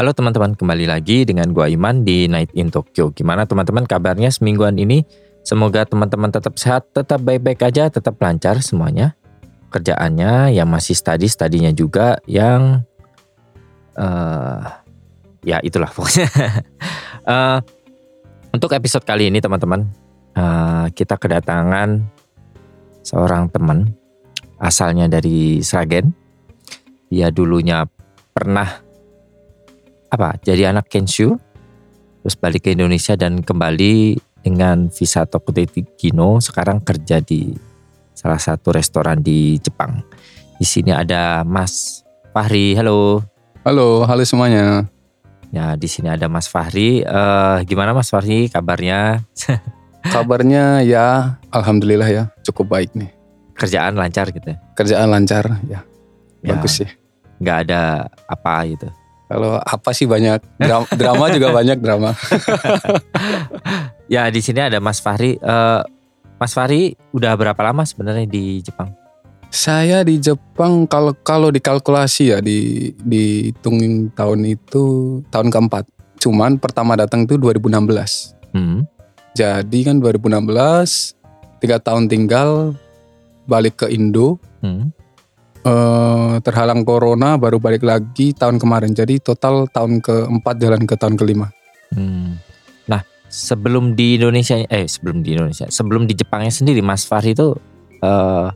Halo teman-teman, kembali lagi dengan gua Iman di Night in Tokyo. Gimana teman-teman kabarnya semingguan ini? Semoga teman-teman tetap sehat, tetap baik-baik aja, tetap lancar semuanya. Kerjaannya yang masih study, studinya juga yang uh, ya itulah pokoknya. uh, untuk episode kali ini teman-teman, uh, kita kedatangan seorang teman asalnya dari Sragen. Dia dulunya pernah apa jadi anak Kenshu terus balik ke Indonesia dan kembali dengan visa Tokuteki Kino sekarang kerja di salah satu restoran di Jepang. Di sini ada Mas Fahri. Halo. Halo, halo semuanya. Ya, di sini ada Mas Fahri. Uh, gimana Mas Fahri kabarnya? Kabarnya ya, alhamdulillah ya, cukup baik nih. Kerjaan lancar gitu. ya? Kerjaan lancar ya. Ya. Bagus sih. Nggak ada apa gitu. Kalau apa sih banyak drama, drama juga banyak drama. Ya, di sini ada Mas Fahri. Eh, Mas Fahri udah berapa lama sebenarnya di Jepang? Saya di Jepang kalau kalau dikalkulasi ya di dihitungin tahun itu tahun keempat. Cuman pertama datang itu 2016. Hmm. Jadi kan 2016 tiga tahun tinggal balik ke Indo. Hmm. Eh, terhalang corona baru balik lagi tahun kemarin. Jadi total tahun keempat jalan ke tahun kelima. Hmm. Nah, sebelum di Indonesia, eh sebelum di Indonesia, sebelum di Jepangnya sendiri, Mas Fahri itu eh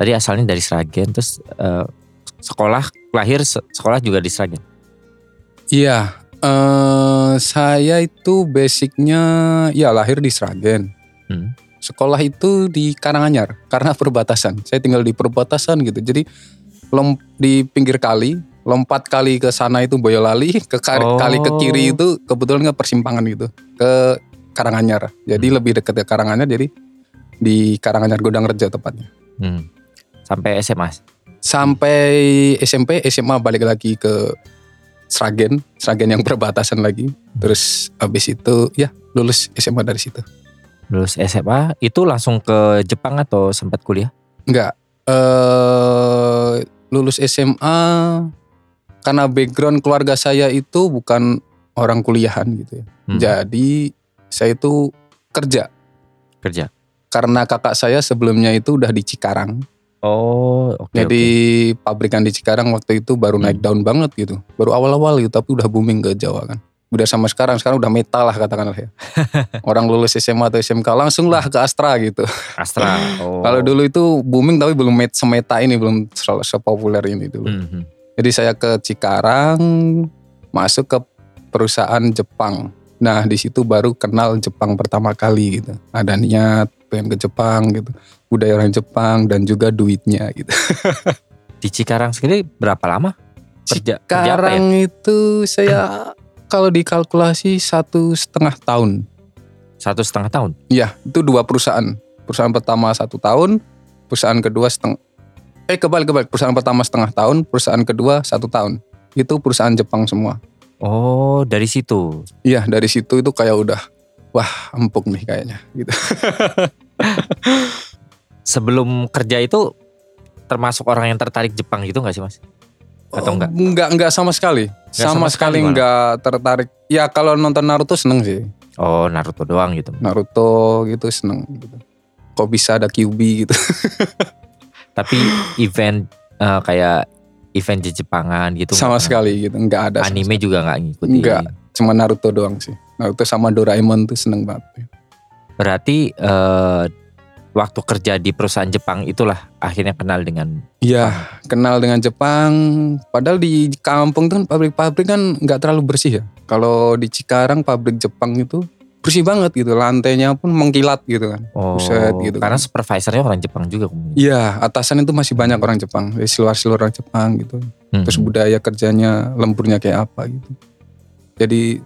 tadi asalnya dari Sragen, terus eh, sekolah lahir se- sekolah juga di Sragen. Iya, eh saya itu basicnya ya lahir di Sragen. Hmm. Sekolah itu di Karanganyar karena perbatasan. Saya tinggal di perbatasan gitu. Jadi lom di pinggir kali, lompat kali ke sana itu Boyolali, ke kari- Oh. kali ke kiri itu kebetulan ke persimpangan gitu ke Karanganyar. Jadi Hmm. lebih dekat ke Karanganyar. Jadi di Karanganyar Godang Rejo tepatnya. Hmm. Sampai SMA. Sampai SMP, SMA balik lagi ke Sragen, Sragen yang perbatasan lagi. Terus habis itu ya lulus SMA dari situ. Lulus SMA itu langsung ke Jepang atau sempat kuliah? Enggak. eh lulus SMA karena background keluarga saya itu bukan orang kuliahan gitu ya. Hmm. Jadi saya itu kerja Kerja. karena kakak saya sebelumnya itu udah di Cikarang. Oh, oke. Jadi pabrikan di Cikarang waktu itu baru naik Hmm. daun banget gitu. Baru awal-awal gitu tapi udah booming ke Jawa kan. Udah sama sekarang, sekarang udah metal lah katakanlah ya. Orang lulus SMA atau SMK langsung lah ke Astra gitu. Astra. Oh. Kalau dulu itu booming tapi belum met semeta ini, belum se- sepopuler ini dulu. Hmm, hmm. Jadi saya ke Cikarang, masuk ke perusahaan Jepang. Nah di situ baru kenal Jepang pertama kali gitu. Ada niat pengen ke Jepang gitu, budaya orang Jepang dan juga duitnya gitu. Di Cikarang sendiri berapa lama? Ya? Cikarang itu saya kalau dikalkulasi satu setengah tahun. Satu setengah tahun. Iya itu dua perusahaan. Perusahaan pertama satu tahun, perusahaan kedua setengah. Eh kebalik kebalik. Perusahaan pertama setengah tahun, perusahaan kedua satu tahun. Itu perusahaan Jepang semua. Oh, dari situ. Iya dari situ itu kayak udah wah empuk nih kayaknya gitu. Sebelum kerja itu termasuk orang yang tertarik Jepang gitu nggak sih mas? Atau enggak? Oh, Enggak enggak sama sekali. Enggak sama, sama sekali malah? enggak tertarik. Ya kalau nonton Naruto seneng sih. Oh Naruto doang gitu. Naruto gitu seneng gitu. Kok bisa ada Kyuubi gitu. Tapi event eh, kayak event di Jepangan gitu. sama nggak- sekali gitu. Enggak ada. Anime juga nggak ngikutin. Enggak. Cuma Naruto doang sih. Naruto sama Doraemon tuh seneng banget. Berarti eh, waktu kerja di perusahaan Jepang itulah akhirnya kenal dengan. Iya, kenal dengan Jepang. Padahal di kampung tuh kan pabrik-pabrik kan nggak terlalu bersih ya. Kalau di Cikarang pabrik Jepang itu bersih banget gitu. Lantainya pun mengkilat gitu kan. Oh, Buset, gitu karena kan. supervisornya orang Jepang juga. Iya, atasan itu masih banyak orang Jepang. Dari seluar-seluar orang Jepang gitu. Hmm. Terus budaya kerjanya, lemburnya kayak apa gitu. Jadi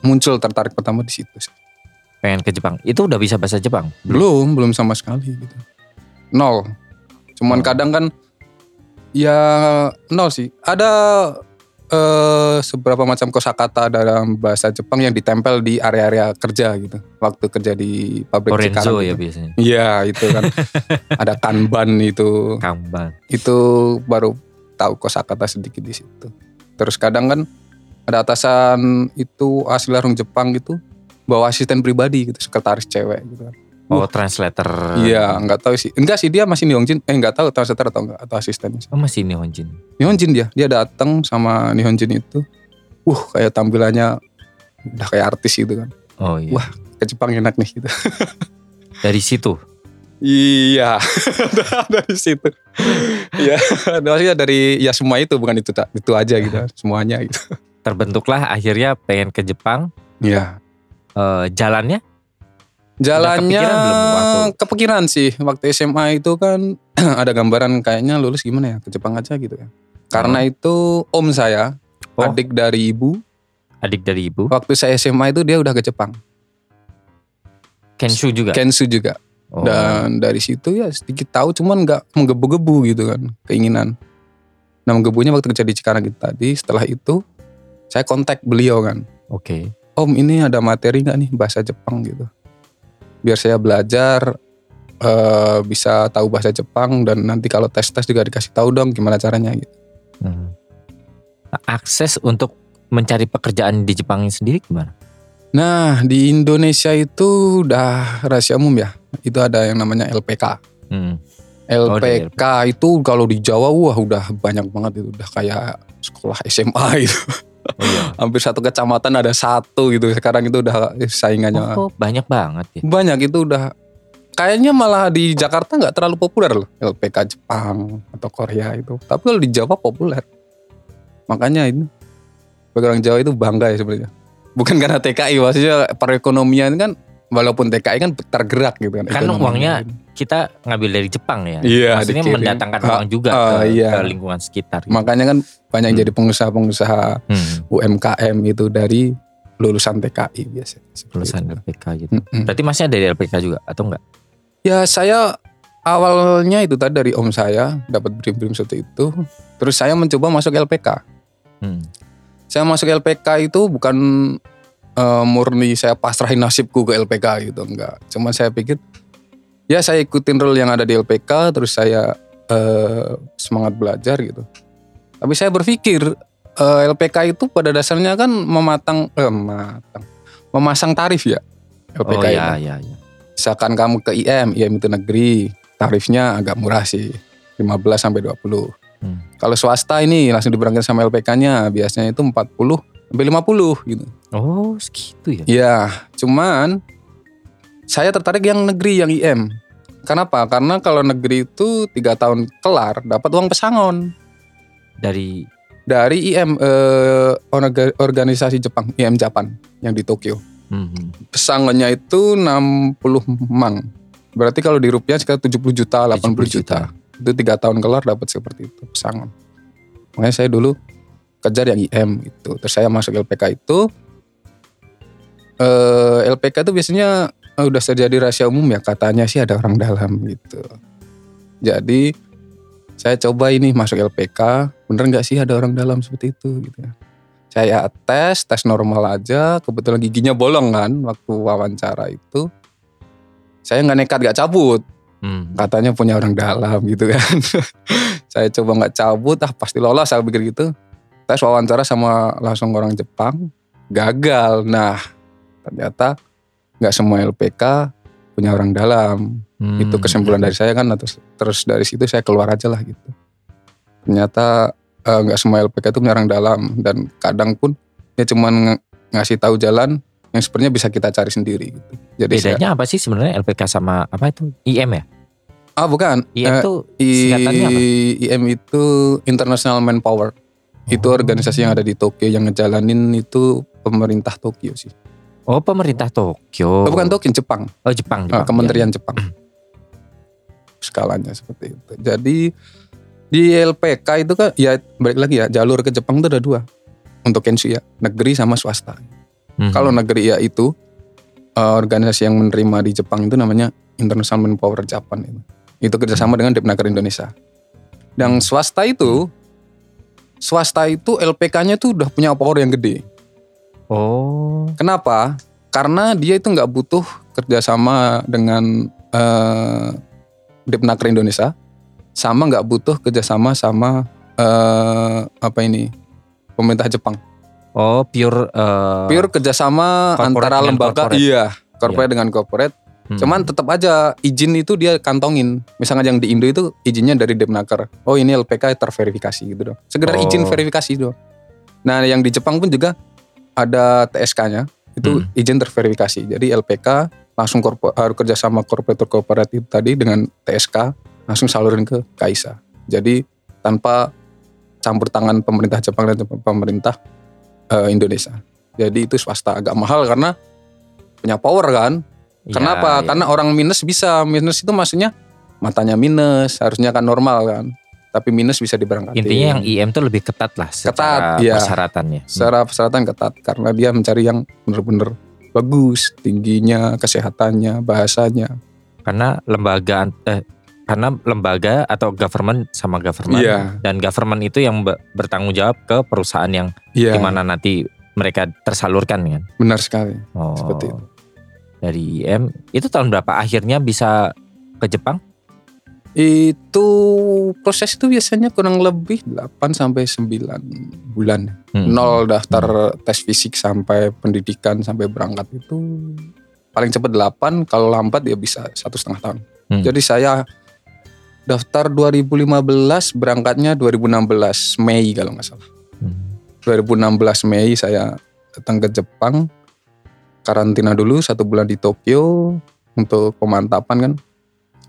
muncul tertarik pertama di situ. sih. Pengen ke Jepang. Itu udah bisa bahasa Jepang? Belum, belum sama sekali gitu. Nol. Cuman Oh. kadang kan ya nol sih. Ada eh seberapa macam kosakata dalam bahasa Jepang yang ditempel di area-area kerja gitu. Waktu kerja di pabrik Korenzo Cikarang ya gitu. biasanya. Iya, itu kan. Ada kanban itu. Kamban. Itu baru tahu kosakata sedikit di situ. Terus kadang kan ada atasan itu asli orang Jepang gitu bawa asisten pribadi gitu, sekretaris cewek gitu kan. Oh, translator. Iya, nggak tahu sih. Enggak sih dia masih Nihonjin. Eh nggak tahu translator atau enggak atau asisten. Oh, masih Nihonjin. Nihonjin dia. Dia datang sama Nihonjin itu. Uh, kayak tampilannya udah kayak artis gitu kan. Oh iya. Wah. Ke Jepang enak nih gitu. Dari situ. iya. dari situ. Iya, maksudnya dari ya semua itu bukan itu tak itu aja gitu. Semuanya gitu. Terbentuklah akhirnya pengen ke Jepang. Iya. Eh, jalannya Jalannya kepikiran sih waktu SMA itu kan ada gambaran kayaknya lulus gimana ya ke Jepang aja gitu ya. Karena itu om saya, Oh. adik dari ibu, adik dari ibu. waktu saya SMA itu dia udah ke Jepang. Kenshu juga. Kensu juga. Oh. Dan dari situ ya sedikit tahu cuman nggak menggebu-gebu gitu kan keinginan. Nah menggebunya waktu kerja di Cikarang itu tadi. Setelah itu saya kontak beliau kan. Oke. Om ini ada materi nggak nih bahasa Jepang gitu. Biar saya belajar eh, bisa tahu bahasa Jepang dan nanti kalau tes-tes juga dikasih tahu dong gimana caranya gitu. Hmm. Nah, akses untuk mencari pekerjaan di Jepang sendiri gimana? Nah di Indonesia itu udah rahasia umum ya. Itu ada yang namanya LPK. Hmm. Oh, LPK itu kalau di Jawa wah udah banyak banget itu udah kayak sekolah SMA itu. Oh iya. Hampir satu kecamatan ada satu gitu. Sekarang itu udah saingannya Oh, banyak banget ya. banyak itu udah kayaknya malah di Jakarta nggak terlalu populer loh LPK Jepang atau Korea itu. Tapi kalau di Jawa populer. Makanya ini bagi orang Jawa itu bangga ya sebenarnya. Bukan karena TKI maksudnya perekonomian kan walaupun TKI kan tergerak gitu kan. Kan uangnya Kita ngambil dari Jepang ya. Iya, Maksudnya dikirim. mendatangkan Ah, uang juga ah, ke, iya. ke lingkungan sekitar. gitu. Makanya kan banyak yang Hmm. jadi pengusaha-pengusaha Hmm, UMKM itu dari lulusan TKI biasanya. Lulusan itu. LPK gitu. Mm-mm. Berarti masnya dari LPK juga atau enggak? Ya saya awalnya itu tadi dari om saya dapat brim-brim seperti itu. Terus saya mencoba masuk LPK. Hmm. Saya masuk LPK itu bukan eh, murni saya pasrahin nasibku ke LPK gitu enggak. Cuma saya pikir ya saya ikutin rule yang ada di LPK terus saya eh, semangat belajar gitu. Tapi saya berpikir eh, LPK itu pada dasarnya kan mematang eh, mematang memasang tarif ya LPK oh itu iya iya iya. misalkan kamu ke IM, IM itu negeri, tarifnya agak murah sih, 15 sampai 20. Hmm. Kalau swasta ini langsung diberangkat sama LPK-nya, biasanya itu 40 sampai 50 gitu. Oh, segitu ya. Iya, cuman saya tertarik yang negeri, yang IM. Kenapa? Karena kalau negeri itu tiga tahun kelar dapat uang pesangon Dari dari IM eh, orga- organisasi Jepang, IM Japan yang di Tokyo. hmm, pesangonnya itu 60 mang. Berarti kalau di rupiah sekitar 70 juta, 80 70 juta. Itu tiga tahun kelar dapat seperti itu pesangon. Makanya saya dulu kejar yang IM itu. Terus saya masuk LPK itu. Eh, LPK itu biasanya eh, udah terjadi rahasia umum ya katanya sih ada orang dalam gitu. Jadi saya coba ini masuk LPK, bener nggak sih ada orang dalam seperti itu gitu. Saya tes, tes normal aja, kebetulan giginya bolong kan waktu wawancara itu. Saya nggak nekat nggak cabut, hmm. katanya punya orang dalam gitu kan. saya coba nggak cabut, ah pasti lolos saya pikir gitu. Tes wawancara sama langsung orang Jepang, gagal. Nah ternyata nggak semua LPK punya orang dalam. Hmm. Itu kesimpulan dari saya kan, terus, terus dari situ saya keluar aja lah gitu. Ternyata eh, nggak semua LPK itu punya orang dalam dan kadang pun dia cuman nge- ngasih tahu jalan yang sebenarnya bisa kita cari sendiri gitu. Jadi saya, Bedanya apa sih sebenarnya LPK sama apa itu IM ya? ah bukan, IM Eh, tuh I- singkatannya apa? IM itu International Manpower. Itu Oh. organisasi yang ada di Tokyo yang ngejalanin itu pemerintah Tokyo sih. Oh pemerintah Tokyo. Oh, bukan Tokyo, Jepang. Oh Jepang. Ah, Jepang. Kementerian Jepang. Skalanya seperti itu. Jadi di LPK itu kan ya balik lagi ya jalur ke Jepang itu ada dua untuk Kenshu ya negeri sama swasta. Mhm. Kalau negeri ya itu eh, organisasi yang menerima di Jepang itu namanya International Manpower Japan itu. Itu kerjasama dengan Depnaker Indonesia. Dan swasta itu swasta itu LPK-nya tuh udah punya power yang gede. Oh. Kenapa? Karena dia itu nggak butuh kerjasama dengan eh, Depnaker Indonesia, sama nggak butuh kerjasama sama eh, apa ini pemerintah Jepang. Oh, pure eh, Pure kerjasama antara lembaga, corporate. iya, corporate dengan corporate. hmm. Cuman tetap aja izin itu dia kantongin. Misalnya yang di Indo itu izinnya dari Depnaker. Oh ini LPK terverifikasi gitu dong. Sekedar Oh. izin verifikasi doang. Nah yang di Jepang pun juga ada TSK-nya itu Hmm. izin terverifikasi. Jadi LPK langsung korpo, harus kerja sama korporator korporat itu tadi dengan TSK langsung salurin ke KAISA. Jadi tanpa campur tangan pemerintah Jepang dan pemerintah eh, Indonesia. Jadi itu swasta agak mahal karena punya power kan. Ya, Kenapa? ya. Karena orang minus bisa. Minus itu maksudnya matanya minus, harusnya kan normal kan. Tapi minus bisa diberangkatin. intinya yang IM tuh lebih ketat lah secara Ketat, iya. persyaratannya. Hmm. secara persyaratan ketat karena dia mencari yang benar-benar bagus, tingginya, kesehatannya, bahasanya. Karena lembaga eh, karena lembaga atau government sama government Iya. dan government itu yang be- bertanggung jawab ke perusahaan yang Iya, di mana nanti mereka tersalurkan kan. benar sekali. Oh. Seperti itu. Dari IM itu tahun berapa akhirnya bisa ke Jepang? Itu proses itu biasanya kurang lebih 8 sampai 9 bulan. Hmm. Nol daftar tes fisik sampai pendidikan sampai berangkat itu paling cepat 8, kalau lambat ya bisa satu setengah tahun. Hmm. Jadi saya daftar 2015, berangkatnya 2016 Mei kalau nggak salah. Hmm. 2016 Mei saya datang ke Jepang, karantina dulu satu bulan di Tokyo untuk pemantapan kan,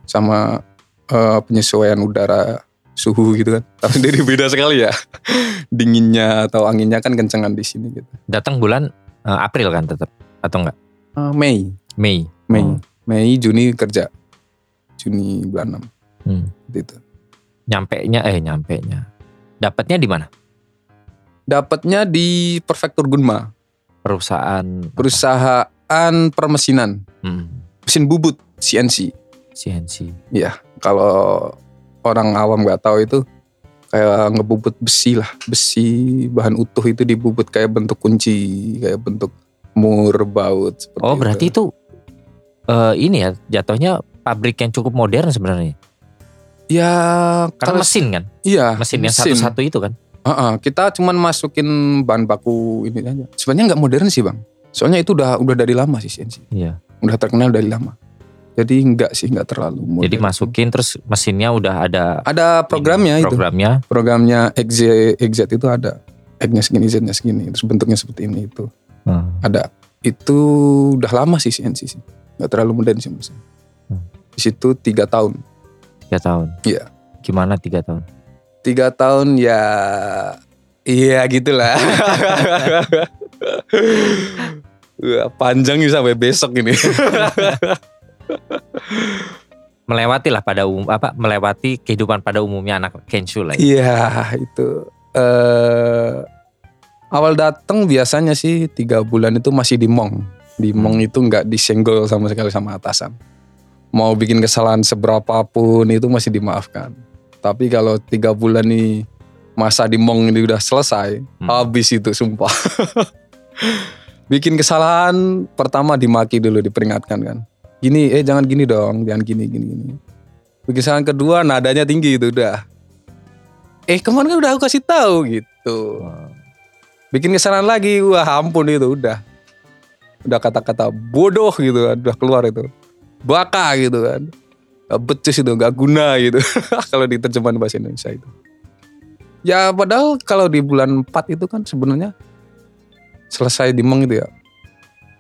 sama eh, penyesuaian udara suhu gitu kan. Tapi jadi beda sekali ya, dinginnya atau anginnya kan kencengan di sini gitu. Datang bulan eh, April kan tetap atau enggak? Eh, Mei, Mei. Mei, Oh. Mei, Juni kerja, Juni bulan 6 Hmm. gitu. Nyampe nya eh nyampe nya. Dapatnya di mana? Dapatnya di Prefektur Gunma, Perusahaan perusahaan permesinan, Hmm. mesin bubut CNC. CNC. Kalau orang awam nggak tahu itu kayak ngebubut besi lah. Besi bahan utuh itu dibubut kayak bentuk kunci kayak bentuk mur baut seperti Oh, berarti itu eh, ini ya jatuhnya pabrik yang cukup modern sebenarnya. ya Karena kalau- mesin kan, iya mesin yang satu-satu itu kan. Heeh, kita cuman masukin bahan baku ini aja. Sebenarnya nggak modern sih bang. Soalnya itu udah udah dari lama sih CNC Iya. udah terkenal dari lama jadi nggak sih nggak terlalu modern. Jadi masukin terus mesinnya udah ada ada programnya itu programnya. programnya XZ XZ itu ada X-nya segini Z-nya segini terus bentuknya seperti ini itu Hmm. ada itu udah lama sih CNC sih nggak terlalu modern sih saya. Hmm. di situ tiga tahun Tiga tahun. Iya. Gimana tiga tahun? tiga tahun ya iya gitulah panjang nih sampai besok ini Melewati lah pada umum apa? Melewati kehidupan pada umumnya anak Kenshu lah. ya. iya itu eh awal datang biasanya sih tiga bulan itu masih di Mong di Mong itu nggak disenggol sama sekali sama atasan mau bikin kesalahan seberapa pun itu masih dimaafkan tapi kalau tiga bulan nih masa di Mong ini udah selesai Hmm. habis itu sumpah bikin kesalahan pertama dimaki dulu diperingatkan kan gini eh jangan gini dong jangan gini gini gini. Kesalahan kedua nadanya tinggi itu udah. Eh kemarin kan udah aku kasih tahu gitu. Bikin kesalahan lagi wah ampun itu udah. Udah kata-kata bodoh gitu kan udah keluar itu. Baka gitu kan. Gak becus itu gak guna gitu. Kalau diterjemahan bahasa Indonesia itu. Ya padahal kalau di bulan 4 itu kan sebenarnya selesai di Meng itu ya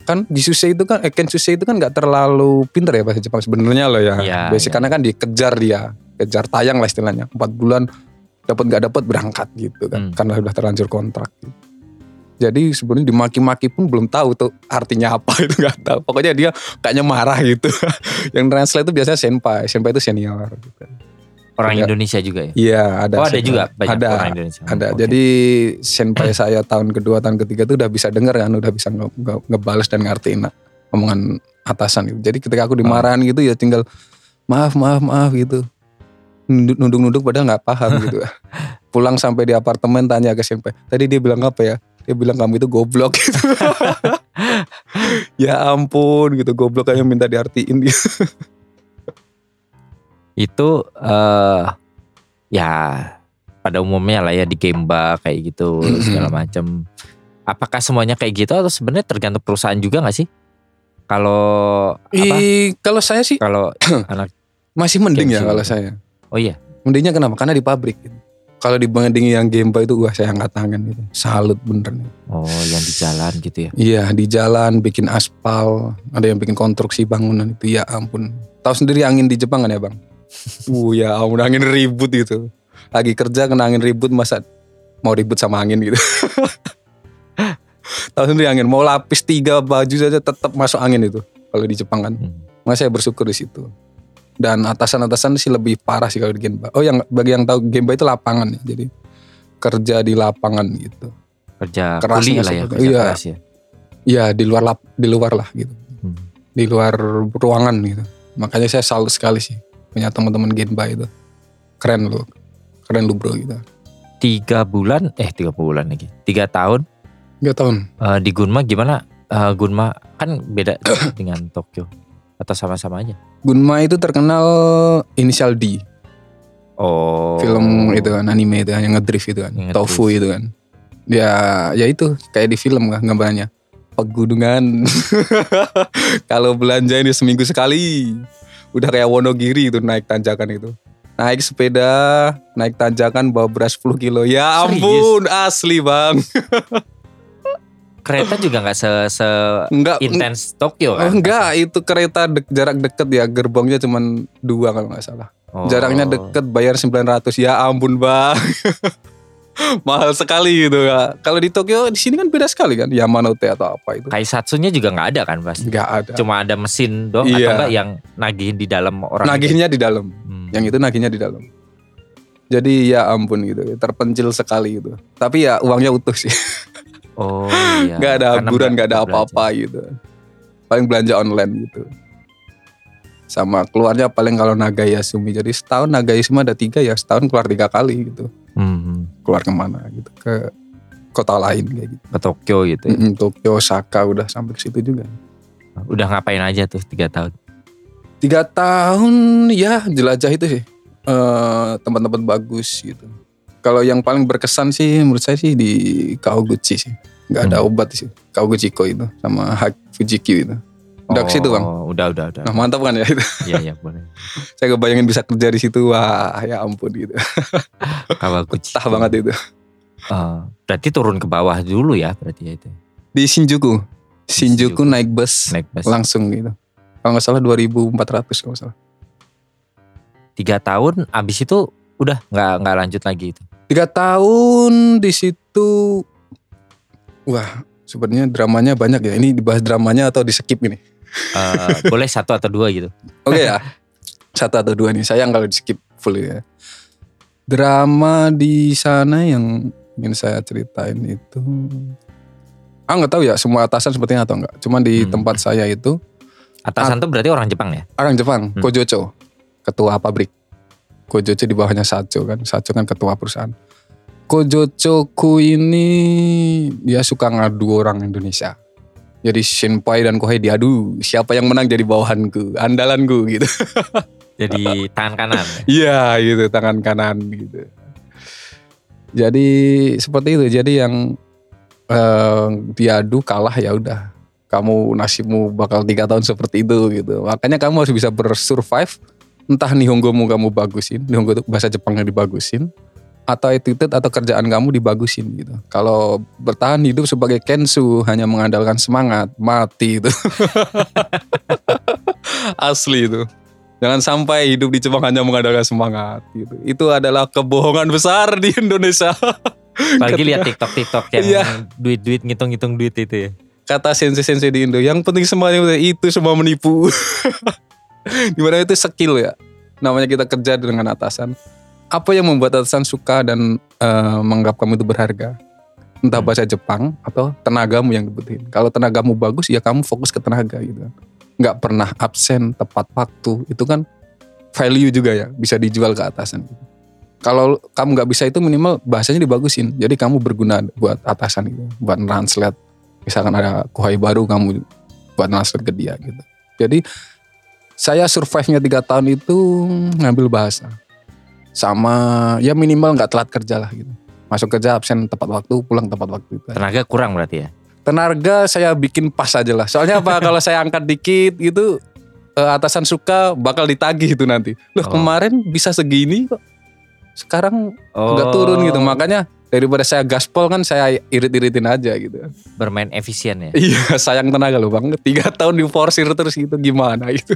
kan Jisuse itu kan eh, Kensuse itu kan nggak terlalu pinter ya bahasa Jepang sebenarnya loh ya. Iya, Basic iya. karena kan dikejar dia, kejar tayang lah istilahnya. Empat bulan dapat nggak dapat berangkat gitu kan, Hmm. karena udah terlanjur kontrak. Jadi sebenarnya dimaki-maki pun belum tahu tuh artinya apa itu nggak tahu. Pokoknya dia kayaknya marah gitu. Yang translate itu biasanya senpai, senpai itu senior. Gitu. Orang Tidak. Indonesia juga ya? Iya ada. oh ada juga banyak Ada. orang Indonesia. Ada. Oke. Jadi senpai saya tahun kedua, tahun ketiga tuh udah bisa denger kan, udah bisa nge nge- ngebales dan ngertiin omongan atasan gitu. Jadi ketika aku dimarahin gitu ya tinggal maaf maaf maaf gitu. Nunduk- Nunduk-nunduk padahal nggak paham gitu. Pulang sampai di apartemen tanya ke senpai. Tadi dia bilang apa ya? Dia bilang kamu itu goblok gitu. ya ampun gitu goblok aja minta diartiin gitu. Itu eh ya pada umumnya lah ya di Gemba kayak gitu segala macam. Apakah semuanya kayak gitu atau sebenarnya tergantung perusahaan juga nggak sih? Kalau apa? Kalau saya sih Kalau anak masih mending ya kalau saya. oh iya, Mendingnya kenapa? Karena di pabrik. Gitu. Kalau dibanding yang Gemba itu wah saya angkat tangan gitu. Salut bener nih. oh yang di jalan gitu ya. Iya di jalan bikin aspal, ada yang bikin konstruksi bangunan itu ya ampun. Tahu sendiri angin di Jepang kan ya bang? Uh ya ampun angin ribut gitu. Lagi kerja kena angin ribut masa mau ribut sama angin gitu. Tahu sendiri angin mau lapis tiga baju saja tetap masuk angin itu kalau di Jepang kan. Hmm. Makanya saya bersyukur di situ. Dan atasan-atasan sih lebih parah sih kalau di Genba. Oh yang bagi yang tahu Genba itu lapangan ya. Jadi kerja di lapangan gitu. Kerja kuli lah ya, kerja iya. keras ya. Iya di luar lap, di luar lah gitu. Hmm. Di luar ruangan gitu. Makanya saya salut sekali sih punya teman-teman Genba itu. Keren lu. Keren lu bro gitu. Tiga bulan, eh tiga bulan lagi, tiga tahun Gak tahun. eh, di Gunma gimana? Eh, Gunma kan beda dengan Tokyo atau sama-sama aja? Gunma itu terkenal inisial D. Oh, Film itu kan anime itu kan yang ngedrift itu kan. Yang Tofu itu kan. Ya ya itu kayak di film kan gambarannya. Pegunungan. Kalau belanja ini seminggu sekali. Udah kayak Wonogiri itu naik tanjakan itu. Naik sepeda, naik tanjakan bawa beras 10 kilo. Ya Serius? ampun, asli bang. kereta juga nggak se, se Enggak, intens Tokyo kan? enggak itu kereta dek- jarak deket ya gerbongnya cuman dua kalau nggak salah. Oh. Jaraknya deket bayar 900 ya ampun bang. Mahal sekali gitu ya. Kalau di Tokyo di sini kan beda sekali kan Yamanote atau apa itu. Kaisatsunya juga nggak ada kan pasti. Enggak ada. Cuma ada mesin doang atau Iya. enggak yang nagihin di dalam orang. Nagihnya di dalam. Hmm. Yang itu nagihnya di dalam. Jadi ya ampun gitu, terpencil sekali gitu. Tapi ya uangnya utuh sih. Oh iya. Nggak ada hiburan, nggak ada apa-apa gitu. Paling belanja online gitu. Sama keluarnya paling kalau Nagayasumi. Jadi setahun Nagayasumi ada tiga ya, setahun keluar tiga kali gitu. Hmm, Keluar ke mana gitu, ke kota lain kayak gitu. ke Tokyo gitu. ya. Mm-mm, Tokyo, Osaka udah sampai ke situ juga. Udah ngapain aja tuh tiga tahun? Tiga tahun ya jelajah itu sih eh tempat-tempat bagus gitu. Kalau yang paling berkesan sih menurut saya sih di Kaoguchi sih. Nggak ada Hmm. obat sih. Kaoguchiko itu sama Hak Fujikyu itu. Udah ke situ bang. Oh, udah udah udah. Nah mantap kan ya itu. Iya iya boleh. Saya kebayangin bisa kerja di situ wah ya ampun gitu. Kawaguchi. Betah banget itu. Eh, berarti turun ke bawah dulu ya berarti ya itu. Di Shinjuku. Shinjuku Shinjuku. naik bus Naik bus. langsung gitu. Kalau nggak salah 2400 kalau nggak salah. Tiga tahun abis itu udah nggak nggak lanjut lagi itu. Tiga tahun di situ, wah sebenarnya dramanya banyak ya. Ini dibahas dramanya atau di skip ini? Eh, boleh satu atau dua gitu. Oke ya, satu atau dua nih. Sayang kalau di skip full ya. Drama di sana yang ingin saya ceritain itu, ah nggak tahu ya semua atasan sepertinya atau enggak. Cuman di Hmm. tempat saya itu Atasan tuh berarti orang Jepang ya? orang Jepang, Hmm. Kojocho, ketua pabrik. Kojocho di bawahnya Sacho kan, Sacho kan ketua perusahaan. Kojochoku ini dia suka ngadu orang Indonesia. Jadi Shinpai dan Kohei diadu, siapa yang menang jadi bawahanku, andalanku gitu. Jadi tangan kanan. Iya gitu, tangan kanan gitu. Jadi seperti itu. Jadi yang eh, diadu kalah ya udah. Kamu nasibmu bakal tiga tahun seperti itu gitu. Makanya kamu harus bisa bersurvive. Entah nihongomu kamu bagusin, nihongo itu bahasa Jepangnya dibagusin, atau attitude atau kerjaan kamu dibagusin gitu. Kalau bertahan hidup sebagai kensu hanya mengandalkan semangat, mati itu. Asli itu. Jangan sampai hidup di Jepang hanya mengandalkan semangat gitu. Itu adalah kebohongan besar di Indonesia. Apalagi lihat TikTok TikTok yang Iya. duit-duit ngitung-ngitung duit itu ya. Kata sensei-sensei di Indo, yang penting semuanya itu semua menipu. Di mana itu skill ya. namanya kita kerja dengan atasan. Apa yang membuat atasan suka dan eh, menganggap kamu itu berharga? Entah Hmm. bahasa Jepang atau tenagamu yang dibutuhin. Kalau tenagamu bagus, ya kamu fokus ke tenaga gitu kan. Nggak pernah absen, tepat waktu. Itu kan value juga ya, bisa dijual ke atasan. Kalau kamu nggak bisa itu minimal bahasanya dibagusin. Jadi kamu berguna buat atasan gitu, buat translate. Misalkan ada kuhai baru kamu buat translate ke dia gitu. Jadi saya survive-nya tiga tahun itu ngambil bahasa. Sama ya minimal nggak telat kerja lah gitu. Masuk kerja absen tepat waktu, pulang tepat waktu itu. Tenaga kurang berarti ya. Tenaga saya bikin pas aja lah. Soalnya apa kalau saya angkat dikit gitu eh, atasan suka bakal ditagih itu nanti. Loh Oh. kemarin bisa segini kok. Sekarang Oh, nggak turun gitu. Makanya daripada saya gaspol kan saya irit-iritin aja gitu. bermain efisien ya. Iya sayang tenaga loh bang. Tiga tahun diforsir terus gitu gimana gitu.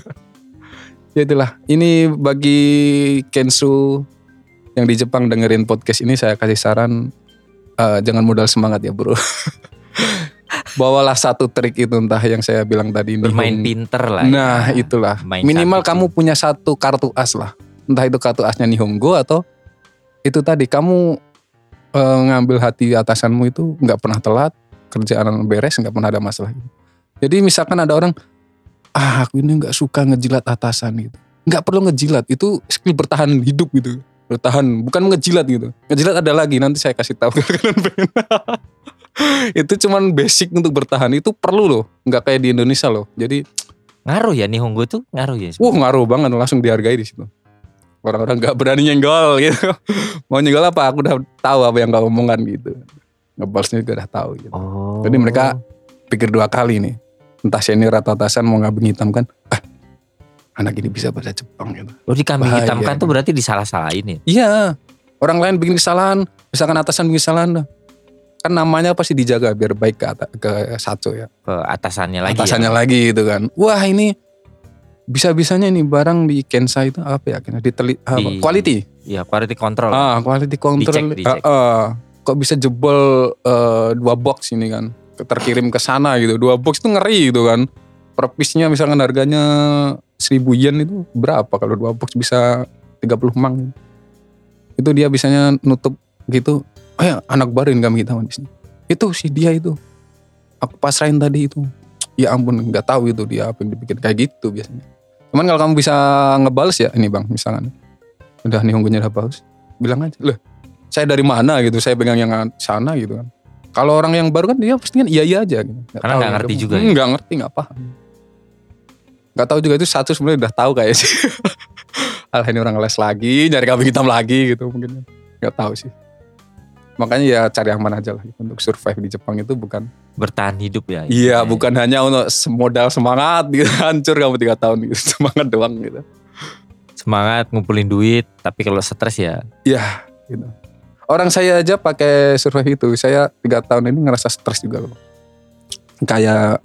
Ya itulah. Ini bagi Kensu yang di Jepang dengerin podcast ini saya kasih saran eh, jangan modal semangat ya bro. Bawalah satu trik itu entah yang saya bilang tadi. Bermain Nihon. pinter lah. Nah ya. itulah. Main Minimal kamu punya satu kartu as lah. Entah itu kartu asnya Nihongo atau itu tadi kamu eh, ngambil hati atasanmu itu nggak pernah telat, kerjaan beres nggak pernah ada masalah. Jadi misalkan ada orang, ah aku ini nggak suka ngejilat atasan gitu. Nggak perlu ngejilat, itu skill bertahan hidup gitu. Bertahan, bukan ngejilat gitu. Ngejilat ada lagi, nanti saya kasih tahu. Kalian pengen. itu cuman basic untuk bertahan, itu perlu loh. Nggak kayak di Indonesia loh. Jadi Ngaruh ya Nihongo tuh ngaruh ya. Wah ngaruh banget langsung dihargai di situ. Orang-orang nggak berani nyenggol gitu. Mau nyenggol apa? Aku udah tahu apa yang kau omongan gitu. Ngebalsnya juga udah tahu gitu. Oh. Jadi mereka pikir dua kali nih. Entah senior atau atasan mau ngabing hitam kan. Ah, anak ini bisa bahasa Jepang gitu. Oh dikambing Bahaya. hitamkan tuh berarti disalah-salahin ya. Iya. Orang lain bikin kesalahan. Misalkan atasan bikin kesalahan. Kan namanya pasti dijaga biar baik ke, ata- ke Sacho ya. Ke atasannya lagi. atasannya ya. lagi gitu kan. Wah ini bisa-bisanya nih barang di Kensa itu apa ya? Diteli, apa? Di- quality. Ya quality control. Ah, quality control. Dicek, dicek. Ah, ah. kok bisa jebol eh, dua box ini kan? Terkirim ke sana gitu. Dua box itu ngeri gitu kan. Per piece-nya misalkan harganya 1000 yen itu berapa kalau dua box bisa 30 mang. Itu dia bisanya nutup gitu. Oh ya, anak baru kami kita di sini. Itu sih dia itu. Aku pasrahin tadi itu. Ya ampun, nggak tahu itu dia apa yang dibikin kayak gitu biasanya. Cuman kalau kamu bisa ngebales ya ini bang, misalkan udah nih unggunya udah bagus, bilang aja, loh saya dari mana gitu, saya pegang yang sana gitu kan. Kalau orang yang baru kan dia pasti kan iya iya aja gitu. Nggak Karena nggak gitu. ngerti juga ya? Nggak ngerti, nggak paham. Nggak tahu juga itu satu sebenarnya udah tahu kayak sih. Alah ini orang les lagi, nyari kambing hitam lagi gitu mungkin. Nggak tahu sih. Makanya ya cari aman aja lah gitu. untuk survive di Jepang itu bukan Bertahan hidup ya. Iya, istilahnya. bukan hanya untuk modal semangat gitu, hancur kamu tiga tahun gitu, semangat doang gitu. Semangat ngumpulin duit, tapi kalau stres ya Iya, gitu. Orang saya aja pakai survive itu, saya tiga tahun ini ngerasa stres juga loh. Kayak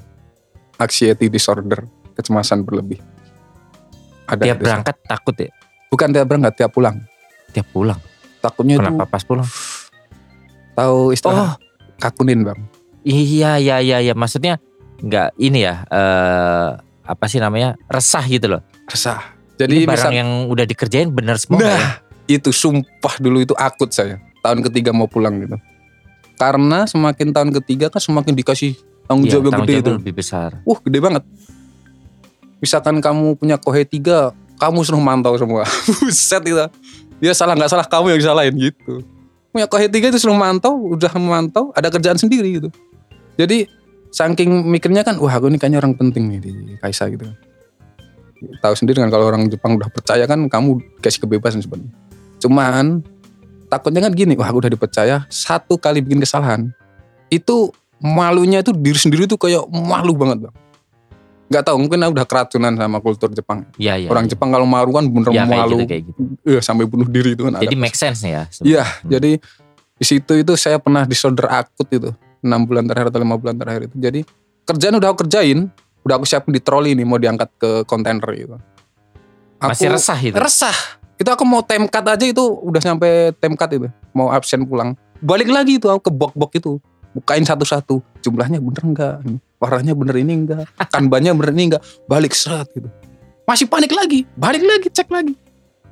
anxiety disorder, kecemasan berlebih. Ada tiap berangkat takut ya. Bukan tiap berangkat, tiap pulang. Tiap pulang. Takutnya Kenapa itu pas pulang? tahu Oh, istilah kakunin bang. iya iya iya iya maksudnya nggak ini ya eh apa sih namanya? resah gitu loh. Resah. Jadi Jadi barang misal, yang udah dikerjain bener semua nggak ya? nah itu sumpah dulu itu akut saya. Tahun ketiga mau pulang gitu. Karena semakin tahun ketiga kan semakin dikasih tanggung Iya, jawab yang tanggung gede itu. lebih besar. Wah gede banget. Misalkan kamu punya kohe tiga, kamu suruh mantau semua. Buset gitu. Dia salah nggak salah kamu yang disalahin gitu. Punya kohe tiga itu suruh mantau, udah memantau, ada kerjaan sendiri gitu. Jadi saking mikirnya kan, wah aku ini kayaknya orang penting nih di Kaisa gitu. Tahu sendiri kan kalau orang Jepang udah percaya kan kamu kasih kebebasan sebenarnya. Cuman takutnya kan gini, wah udah dipercaya satu kali bikin kesalahan itu malunya itu diri sendiri tuh kayak malu banget bang. Gak tahu mungkin aku udah keracunan sama kultur Jepang. Iya iya. Orang iya. Jepang kalau malu kan bener ya, kayak malu, gitu kayak gitu. Iya, sampai bunuh diri itu kan. Jadi ada. make sense ya. Iya, Hmm. jadi di situ itu saya pernah disorder akut itu enam bulan terakhir atau lima bulan terakhir itu. Jadi kerjaan udah aku kerjain, udah aku siapin di troli nih mau diangkat ke kontainer gitu. Aku Masih resah itu. resah. Itu aku mau temkat aja itu udah sampai temkat itu, mau absen pulang. Balik lagi itu aku ke bok-bok itu, bukain satu-satu. Jumlahnya bener enggak? Warnanya bener ini enggak? Kanbannya bener ini enggak? Balik seret gitu. Masih panik lagi, balik lagi, cek lagi.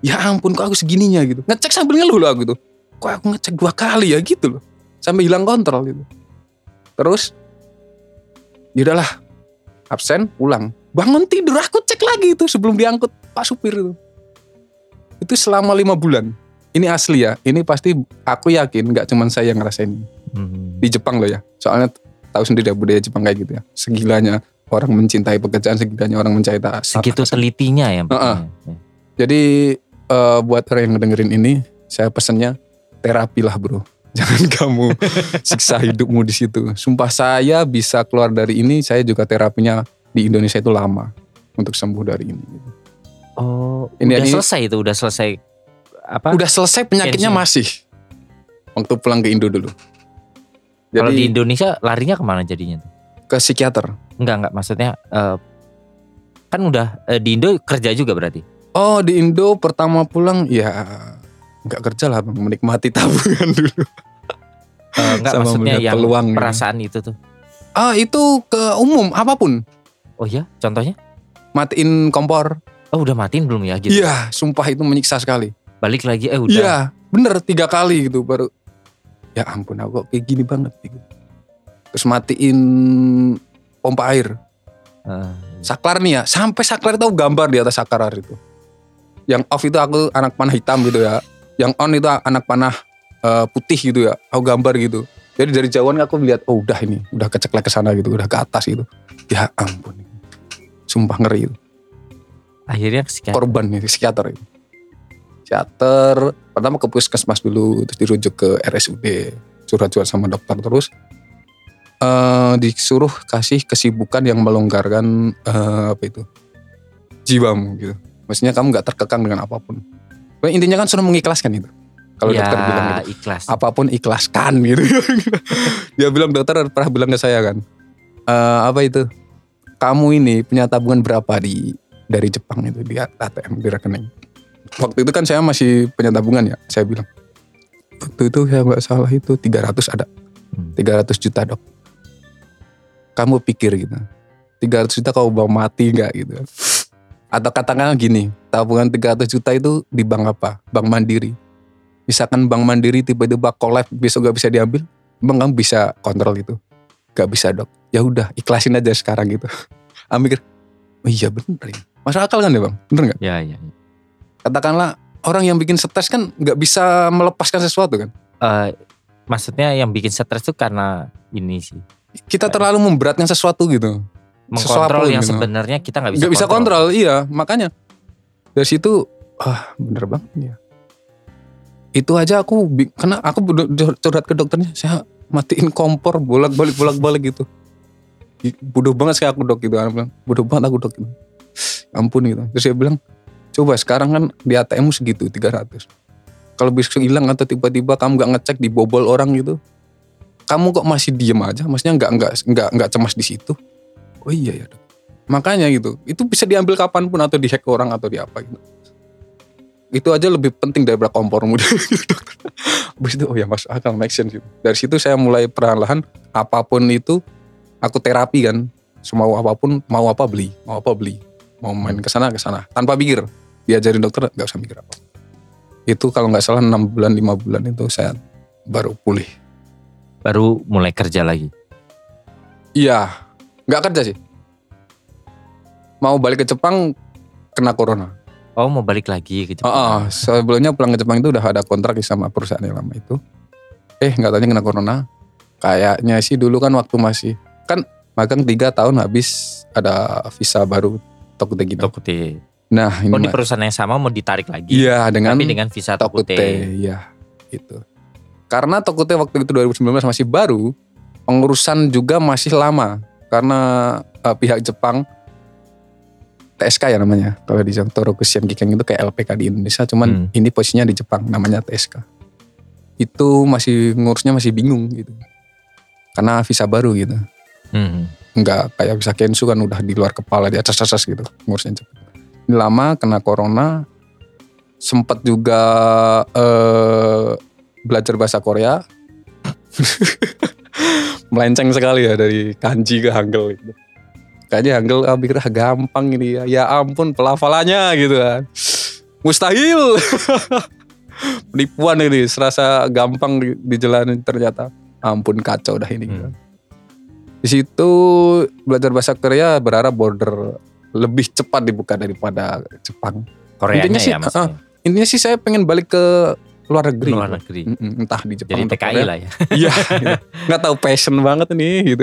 ya ampun kok aku segininya gitu ngecek sambil ngeluh loh aku tuh kok aku ngecek dua kali ya gitu loh sampai hilang kontrol gitu terus ya udahlah absen pulang bangun tidur aku cek lagi itu sebelum diangkut pak supir itu itu selama lima bulan ini asli ya ini pasti aku yakin nggak cuman saya yang ngerasain ini. Hmm. di Jepang loh ya soalnya tahu sendiri ya budaya Jepang kayak gitu ya segilanya orang mencintai pekerjaan segilanya orang mencintai Segitu telitinya ya. Mbak? Heeh. jadi eh, buat orang yang ngedengerin ini saya pesennya terapi lah bro jangan kamu siksa hidupmu di situ sumpah saya bisa keluar dari ini saya juga terapinya di Indonesia itu lama untuk sembuh dari ini Oh, Ini- udah ini- selesai itu, udah selesai apa? udah selesai penyakitnya Tensinya. masih waktu pulang ke Indo dulu Kalau di jadi Indonesia larinya ke mana jadinya tuh? ke psikiater Enggak, enggak maksudnya eh, kan udah eh, di Indo kerja juga berarti. Oh di Indo pertama pulang ya nggak kerja lah menikmati tabungan dulu. Eh, enggak Sama maksudnya yang peluang gitu. perasaan itu tuh. Ah itu ke umum apa pun Oh iya, contohnya? matiin kompor. Oh udah matiin belum ya gitu? Iya sumpah itu menyiksa sekali. Balik lagi eh udah. Iya bener tiga kali gitu baru. Ya ampun aku kok kayak gini banget gitu. Terus matiin pompa air. Eh, Saklar nih ya sampai saklar tahu gambar di atas saklar itu. Yang off itu aku anak panah hitam gitu ya. Yang on itu anak panah eh, putih gitu ya. Aku gambar gitu. Jadi dari jauhan aku lihat oh udah ini udah keceklek ke sana gitu, udah ke atas gitu. Ya ampun. Sumpah ngeri itu. Akhirnya ke psikiater. Korban nih psikiater. Psikiater pertama ke puskesmas dulu terus dirujuk ke RSUD. Curhat-curhat sama dokter terus eh disuruh kasih kesibukan yang melonggarkan eh, apa itu jiwamu gitu. Maksudnya kamu nggak terkekang dengan apa pun. Intinya kan suruh mengikhlaskan itu. Kalau ya, dokter bilang gitu. ikhlas. Apa pun ikhlaskan gitu. Dia bilang dokter pernah bilang ke saya kan. eh, apa itu? Kamu ini punya tabungan berapa di dari Jepang itu di ATM di rekening. Waktu itu kan saya masih punya tabungan ya. Saya bilang waktu itu saya nggak salah itu 300 ada. Hmm. 300 juta dok. Kamu pikir gitu. 300 juta kau bawa mati nggak gitu. Atau katakanlah gini, tabungan 300 juta itu di bank apa? Bank Mandiri. Misalkan Bank Mandiri tiba-tiba collab besok gak bisa diambil, emang kamu bisa kontrol itu? Gak bisa dok. Ya udah ikhlasin aja sekarang gitu. Ambil, oh iya bener ya. Masuk akal kan ya bang? Bener nggak? Ya, ya. ya. Katakanlah orang yang bikin stres kan nggak bisa melepaskan sesuatu kan? Eh, maksudnya yang bikin stres tuh karena ini sih. Kita terlalu memberatkan sesuatu gitu. Mengkontrol Sesuatu yang gitu. sebenarnya kita nggak bisa nggak bisa kontrol iya makanya dari situ ah bener banget ya itu aja aku karena aku curhat ke dokternya saya matiin kompor bolak balik bolak balik gitu bodoh banget sih aku dok gitu bilang bodoh banget aku dok gitu ampun gitu. Terus dia bilang coba sekarang kan di ATM segitu 300 kalau besok hilang atau tiba-tiba kamu nggak ngecek dibobol orang gitu kamu kok masih diem aja? Maksudnya nggak nggak nggak nggak cemas di situ? Oh iya ya makanya gitu itu bisa diambil kapan pun atau dihack orang atau di apa gitu. Itu aja lebih penting daripada kompormu gitu Habis itu oh ya masuk akal make sense gitu. dari situ saya mulai perlahan apa pun itu aku terapi kan. Semau apa pun mau apa beli mau apa beli mau main ke sana ke sana. Tanpa pikir diajarin dokter nggak usah mikir apa. Itu kalau nggak salah enam bulan lima bulan itu saya baru pulih. Baru mulai kerja lagi. iya. Nggak kerja sih. Mau balik ke Jepang kena corona. Oh mau balik lagi ke Jepang. Oh, sebelumnya pulang ke Jepang itu udah ada kontrak sama perusahaan yang lama itu. Eh nggak tanya kena corona. Kayaknya sih dulu kan waktu masih kan magang tiga tahun habis ada visa baru Tokute gitu. Tokute. Nah ini Oh di perusahaan yang sama mau ditarik lagi. iya dengan, Tapi dengan visa Tokute. Tokute. Iya itu. Karena Tokute waktu itu 2019 masih baru, pengurusan juga masih lama karena eh, pihak Jepang TSK ya namanya. Kalau di Jepang Torokusian Gikeng itu kayak LPK di Indonesia, cuman Hmm. ini posisinya di Jepang namanya TSK. Itu masih ngurusnya masih bingung gitu. Karena visa baru gitu. Hmm. Nggak kayak visa Kensu kan udah di luar kepala di atas-atas gitu ngurusnya cepet. Ini lama kena corona, sempat juga eh, belajar bahasa Korea. Melenceng sekali ya dari kanji ke hangul gitu. Kayaknya hangul pikir ah, gampang ini ya. Ya ampun pelafalannya gitu kan. mustahil. Penipuan ini serasa gampang di- ternyata ampun kacau dah ini. Hmm. Di situ belajar bahasa Korea berharap border lebih cepat dibuka daripada Jepang. Koreanya Intinya sih, ya maksudnya. Intinya sih saya pengen balik ke luar negeri. Luar negeri. Entah di Jepang Jadi TKI Korea. lah ya. Iya, gitu. nggak tahu passion banget nih gitu.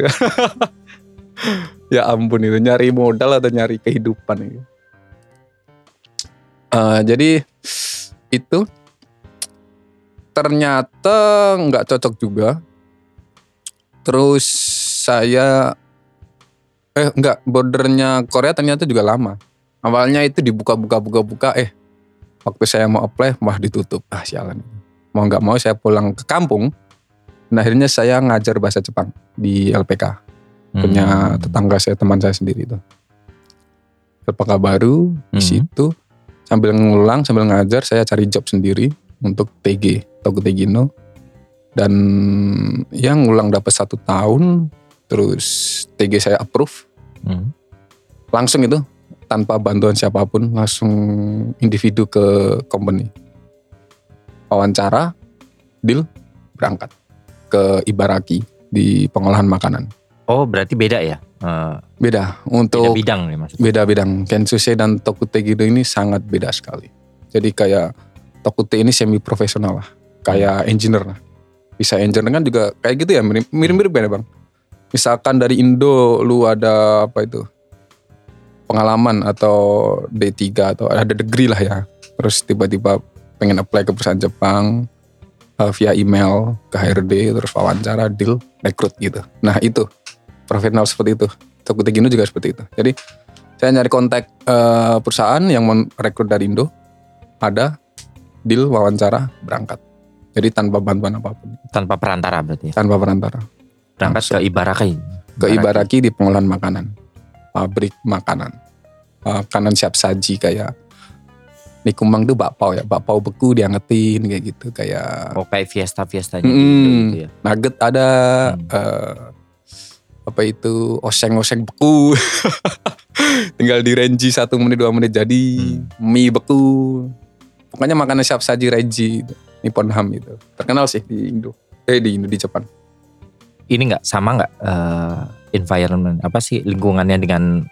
ya ampun itu nyari modal atau nyari kehidupan itu. Eh, jadi itu ternyata nggak cocok juga. Terus saya eh nggak bordernya Korea ternyata juga lama. Awalnya itu dibuka-buka buka-buka eh waktu saya mau apply wah ditutup ah sialan mau nggak mau saya pulang ke kampung dan akhirnya saya ngajar bahasa Jepang di LPK punya Hmm. tetangga saya teman saya sendiri itu LPK baru di Hmm. situ sambil ngulang sambil ngajar saya cari job sendiri untuk TG Togo Tegino dan yang ngulang dapat satu tahun terus TG saya approve. Hmm. langsung itu tanpa bantuan siapa pun langsung individu ke company. Wawancara deal berangkat. Ke Ibaraki di pengolahan makanan. Oh berarti beda ya? Eh, beda. Beda untuk bidang nih maksudnya. beda bidang. Kensuse dan Tokute gitu ini sangat beda sekali. Jadi kayak Tokute ini semi profesional lah. Kayak engineer lah. Bisa engineer kan juga kayak gitu ya mirip- mirip-mirip ya bang misalkan dari Indo lu ada apa itu? Pengalaman atau D3 atau ada degree lah ya. Terus tiba-tiba pengen apply ke perusahaan Jepang eh, via email ke HRD terus wawancara deal rekrut gitu. Nah itu. Profesional seperti itu. Tokute Gino juga seperti itu. Jadi saya nyari kontak eh, perusahaan yang mau rekrut dari Indo. Ada deal wawancara berangkat. Jadi tanpa bantuan apa pun. Tanpa perantara berarti ya. tanpa perantara Berangkat ke Ibaraki. ke Ibaraki di pengolahan makanan pabrik makanan makanan siap saji kayak Nikumang tuh bakpao ya bakpao beku diangetin kayak gitu kayak Oh kayak fiesta-fiestanya Mm. gitu, gitu ya. nugget ada Hmm. eh, apa itu oseng-oseng beku tinggal di renji satu menit dua menit jadi Hmm. mie beku pokoknya makanan siap saji renji Nippon Ham itu terkenal sih di Indo eh di Indo di Jepang Ini nggak sama nggak eh, environment apa sih lingkungannya dengan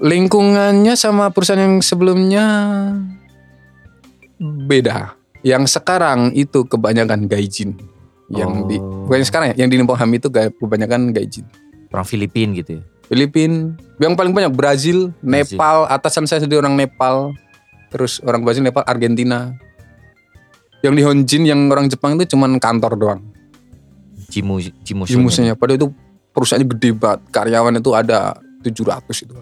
lingkungannya sama perusahaan yang sebelumnya beda yang sekarang itu kebanyakan gaijin yang di Oh. bukan yang sekarang ya yang di Nippon Ham itu kebanyakan gaijin orang Filipin gitu ya. Filipin, yang paling banyak Brazil, Brazil. Nepal, atasan saya sendiri orang Nepal, terus orang Brazil, Nepal, Argentina. Yang di Honjin yang orang Jepang itu cuman kantor doang, Jimu Jimu jimusnya. Padahal itu perusahaannya gede banget, karyawan itu ada 700 itu.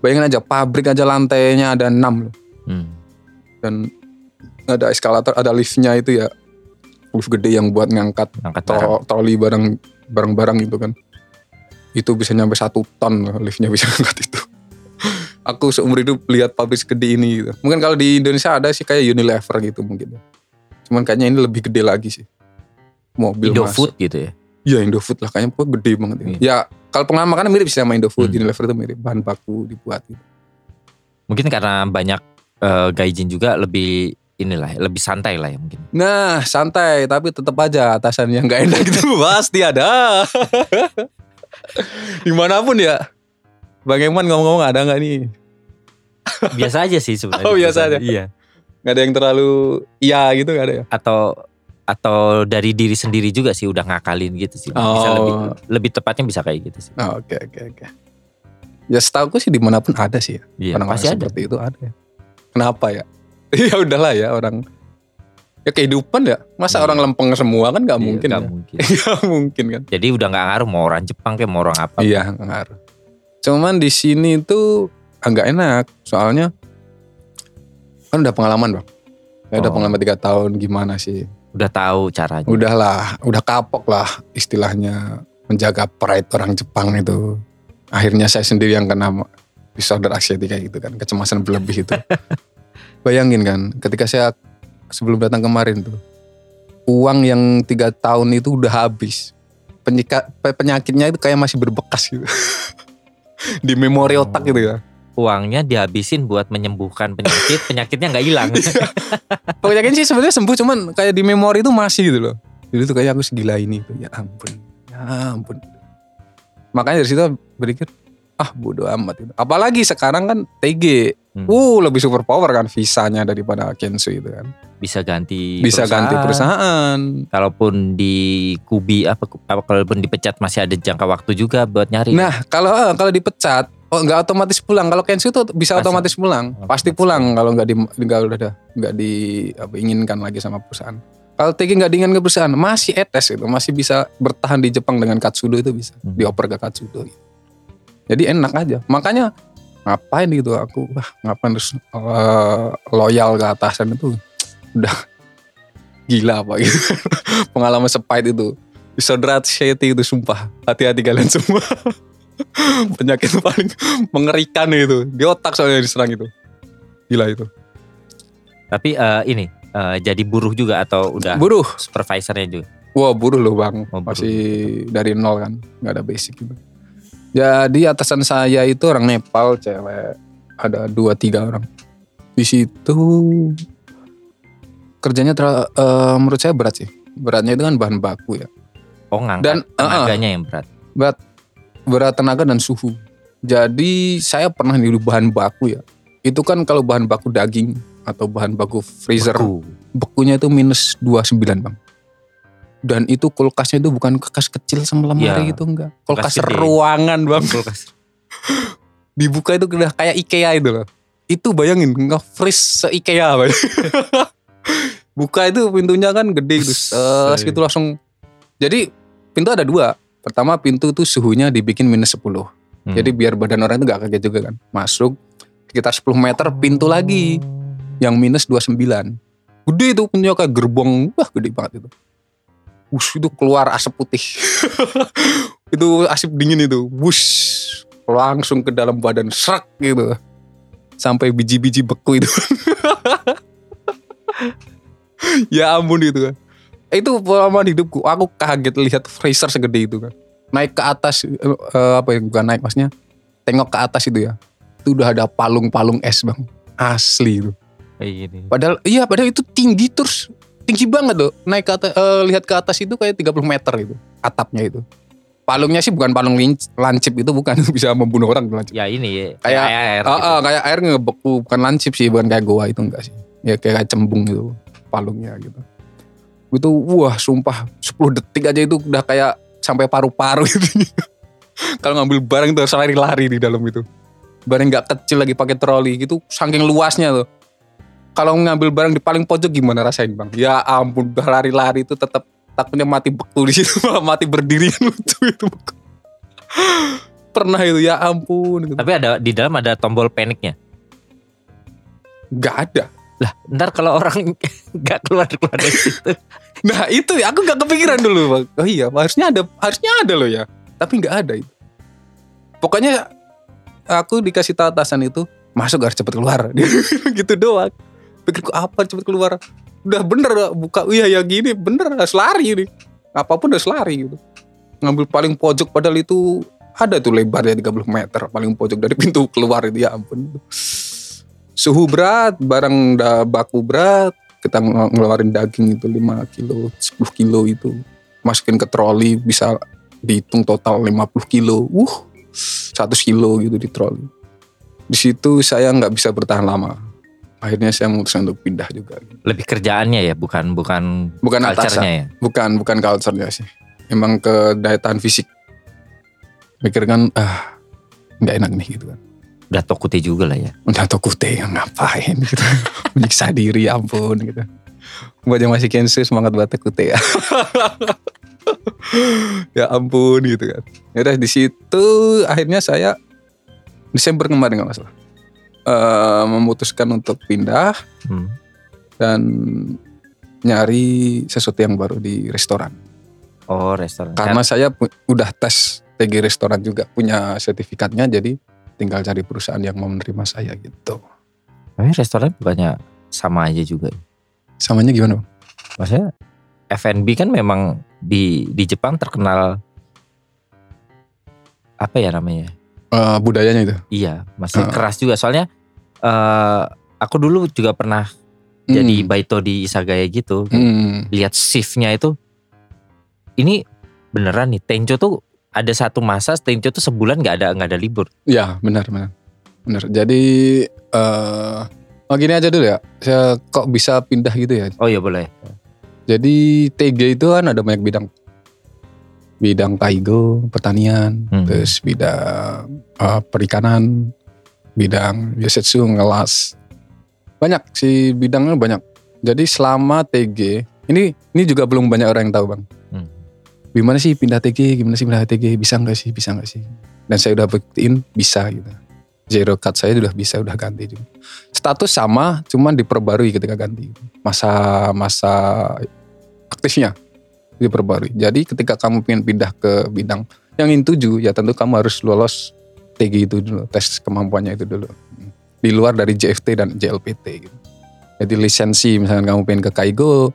Bayangin aja, pabrik aja lantainya ada 6 loh. Hmm. Dan ada eskalator, ada liftnya itu ya. Lift gede yang buat ngangkat Angkat barang. tro- troli barang barang-barang itu kan itu bisa nyampe satu ton loh, liftnya bisa ngangkat itu aku seumur hidup lihat pabrik segede ini gitu. mungkin kalau di Indonesia ada sih kayak Unilever gitu mungkin cuman kayaknya ini lebih gede lagi sih mobil Indofood gitu ya. ya Indofood lah kayaknya pokoknya gede banget ini. Iya. ya kalau pengalaman makanan mirip sih sama Indofood Hmm. Unilever itu mirip bahan baku dibuat gitu. Mungkin karena banyak eh, gaijin juga lebih inilah lebih santai lah ya mungkin. nah santai tapi tetap aja atasan yang gak enak itu pasti ada di mana pun ya Bang Eman ngomong-ngomong ada nggak nih Biasa aja sih sebenarnya. Oh, biasa aja. Iya. nggak ada yang terlalu iya gitu nggak ada ya Atau atau dari diri sendiri juga sih udah ngakalin gitu sih. Bisa Oh. lebih lebih tepatnya bisa kayak gitu sih. Oh, oke oke oke ya setahu sih di mana pun ada sih ya Iya, orang-orang pasti ada. seperti itu ada ya kenapa ya ya udahlah ya orang ya kehidupan ya masa Iya. orang lempeng semua kan nggak Iya, mungkin nggak ya. mungkin. Nggak mungkin kan Jadi udah nggak ngaruh mau orang Jepang kayak mau orang apa. iya nggak ngaruh cuman di sini tuh agak enak soalnya kan udah pengalaman bang ya udah Oh. pengalaman tiga tahun gimana sih Udah tahu caranya. udahlah udah kapok lah istilahnya menjaga pride orang Jepang itu. Akhirnya saya sendiri yang kena disorder anxiety kayak gitu kan kecemasan berlebih itu. Bayangin kan ketika saya sebelum datang kemarin tuh uang yang tiga tahun itu udah habis. Penyika, pe- penyakitnya itu kayak masih berbekas gitu. Di memori Oh. otak gitu ya uangnya dihabisin buat menyembuhkan penyakit, penyakitnya nggak hilang. Penyakitnya sih sebenarnya sembuh cuman kayak di memori itu masih gitu loh. Jadi tuh kayak aku segila ini. Ya ampun. Ya ampun. Makanya dari situ berpikir ah bodo amat itu. Apalagi sekarang kan TG. Hmm. Uh lebih super power kan visanya daripada Kensu itu kan. Bisa ganti Bisa ganti perusahaan. Kalaupun di kubi apa, apa kalaupun dipecat masih ada jangka waktu juga buat nyari. Nah kalau eh, kalau dipecat oh nggak otomatis pulang. Kalau Kensu itu bisa otomatis pulang. Otomatis Pasti pulang kalau nggak di nggak udah nggak di apa, inginkan lagi sama perusahaan. Kalau TG nggak diinginkan ke perusahaan masih etes itu masih bisa bertahan di Jepang dengan Katsudo itu bisa Hmm. dioper ke Katsudo. gitu. Jadi enak aja. Makanya ngapain gitu aku wah ngapain harus eh, loyal ke atasan itu udah gila apa gitu. Pengalaman sepahit itu. Saudara Sheti itu sumpah. Hati-hati kalian semua. Penyakit paling mengerikan itu. Di otak soalnya diserang itu. Gila itu. Tapi eh, ini eh, jadi buruh juga atau udah Buruh. supervisornya juga. Wah buruh loh bang. Oh, buruh. Masih dari nol kan. Gak ada basic gitu. Jadi atasan saya itu orang Nepal cewek. Ada dua tiga orang. Di situ kerjanya ter- eh, menurut saya berat sih. Beratnya itu kan bahan baku ya. Oh ngangkat Dan, tenaganya yang berat. berat berat tenaga dan suhu. Jadi saya pernah di bahan baku ya. Itu kan kalau bahan baku daging atau bahan baku freezer Beku. bekunya itu minus 29 bang. Dan itu kulkasnya itu bukan kulkas kecil sama lemari Iya. gitu enggak. Kulkas Kulkas ruangan bang. Kulkas. Dibuka itu udah kayak IKEA itu loh. Itu bayangin nge-freeze se-IKEA. Buka itu pintunya kan gede gitu. Gitu langsung. Jadi pintu ada dua. Pertama pintu tuh suhunya dibikin minus 10. Hmm. Jadi biar badan orang itu gak kaget juga kan. Masuk sekitar 10 meter pintu lagi yang minus 29. Gede itu punya kayak gerbong. Wah gede banget itu. Wush itu keluar asap putih. itu asap dingin itu. Wush langsung ke dalam badan serak gitu. Sampai biji-biji beku itu. ya ampun itu kan. Itu pengalaman hidupku. Aku kaget lihat freezer segede itu kan. Naik ke atas eh, eh, apa ya bukan naik maksudnya tengok ke atas itu ya. Itu udah ada palung-palung es bang. Asli itu. Kayak gini. Padahal iya padahal itu tinggi terus tinggi banget tuh. Naik ke atas eh, lihat ke atas itu kayak 30 meter itu atapnya itu. Palungnya sih bukan palung lancip itu bukan bisa membunuh orang lancip. Ya ini ya. Kayak- air. Ah, ah, kayak air ngebeku bukan lancip sih bukan kayak goa itu enggak sih. Ya kayak, kayak cembung gitu palungnya gitu. Itu wah sumpah 10 detik aja itu udah kayak sampai paru-paru gitu. Kalau ngambil barang itu harus lari-lari di dalam itu. Barang nggak kecil lagi pakai troli gitu saking luasnya tuh. Kalau ngambil barang di paling pojok gimana rasain bang? Ya ampun udah lari-lari itu tetap takutnya mati beku di situ malah mati berdiri lucu itu beku. Pernah itu ya ampun. Gitu. Tapi ada di dalam ada tombol paniknya. Gak ada. Lah, ntar kalau orang nggak keluar keluar dari situ. Nah itu ya, aku gak kepikiran dulu bang. Oh iya harusnya ada harusnya ada loh ya. Tapi nggak ada itu. Pokoknya aku dikasih tahu atasan itu masuk harus cepet keluar. gitu doang. Pikirku apa cepet keluar. Udah bener buka. Iya ya gini bener harus lari ini. Apa pun harus lari gitu. Ngambil paling pojok padahal itu ada tuh lebarnya 30 meter paling pojok dari pintu keluar itu ya ampun. Suhu berat, barang udah baku berat, kita ng- ngeluarin daging itu 5 kilo, 10 kilo itu. Masukin ke troli bisa dihitung total 50 kilo. Uh, 100 kilo gitu di troli. Di situ saya nggak bisa bertahan lama. Akhirnya saya memutuskan untuk pindah juga. Lebih kerjaannya ya, bukan bukan Bukan culture-nya ya. bukan bukan culture-nya sih. Emang ke daya tahan fisik. Mikir kan, ah nggak enak nih gitu kan. Udah tokute juga lah ya. udah kute ngapain gitu menyiksa diri ya ampun gitu buat yang masih kensu semangat banget kute ya ya ampun gitu kan ya udah di situ akhirnya saya Desember kemarin nggak masalah eh, memutuskan untuk pindah Hmm. dan nyari sesuatu yang baru di restoran Oh restoran. karena saya udah tes TG restoran juga punya sertifikatnya jadi tinggal cari perusahaan yang mau menerima saya gitu Tapi restoran bukannya sama aja juga. samanya gimana bang? Maksudnya F&B kan memang di di Jepang terkenal apa ya namanya? Eh, budayanya itu. Iya, masih Ah. keras juga. Soalnya eh aku dulu juga pernah jadi Hmm. baito di Isagaya gitu. Hmm. Lihat shiftnya itu, ini beneran nih. Tenjo tuh ada satu masa Tenjo tuh sebulan nggak ada nggak ada libur. Ya benar benar benar. Jadi eh oh gini aja dulu ya. Saya kok bisa pindah gitu ya. Oh iya boleh. Jadi TG itu kan ada banyak bidang. Bidang kaigo, pertanian, Hmm. terus bidang eh, perikanan, bidang yasetsu, ngelas. Banyak sih bidangnya banyak. Jadi selama TG, ini ini juga belum banyak orang yang tahu bang. Gimana sih pindah TG, gimana sih pindah TG, bisa nggak sih, bisa nggak sih. Dan saya udah buktiin bisa gitu. Zero cut saya udah bisa, udah ganti juga. Status sama, cuman diperbarui ketika ganti. Masa masa aktifnya diperbarui. Jadi ketika kamu pengen pindah ke bidang yang ingin tuju, ya tentu kamu harus lolos TG itu dulu, tes kemampuannya itu dulu. Di luar dari JFT dan JLPT gitu. Jadi lisensi misalnya kamu pengen ke Kaigo,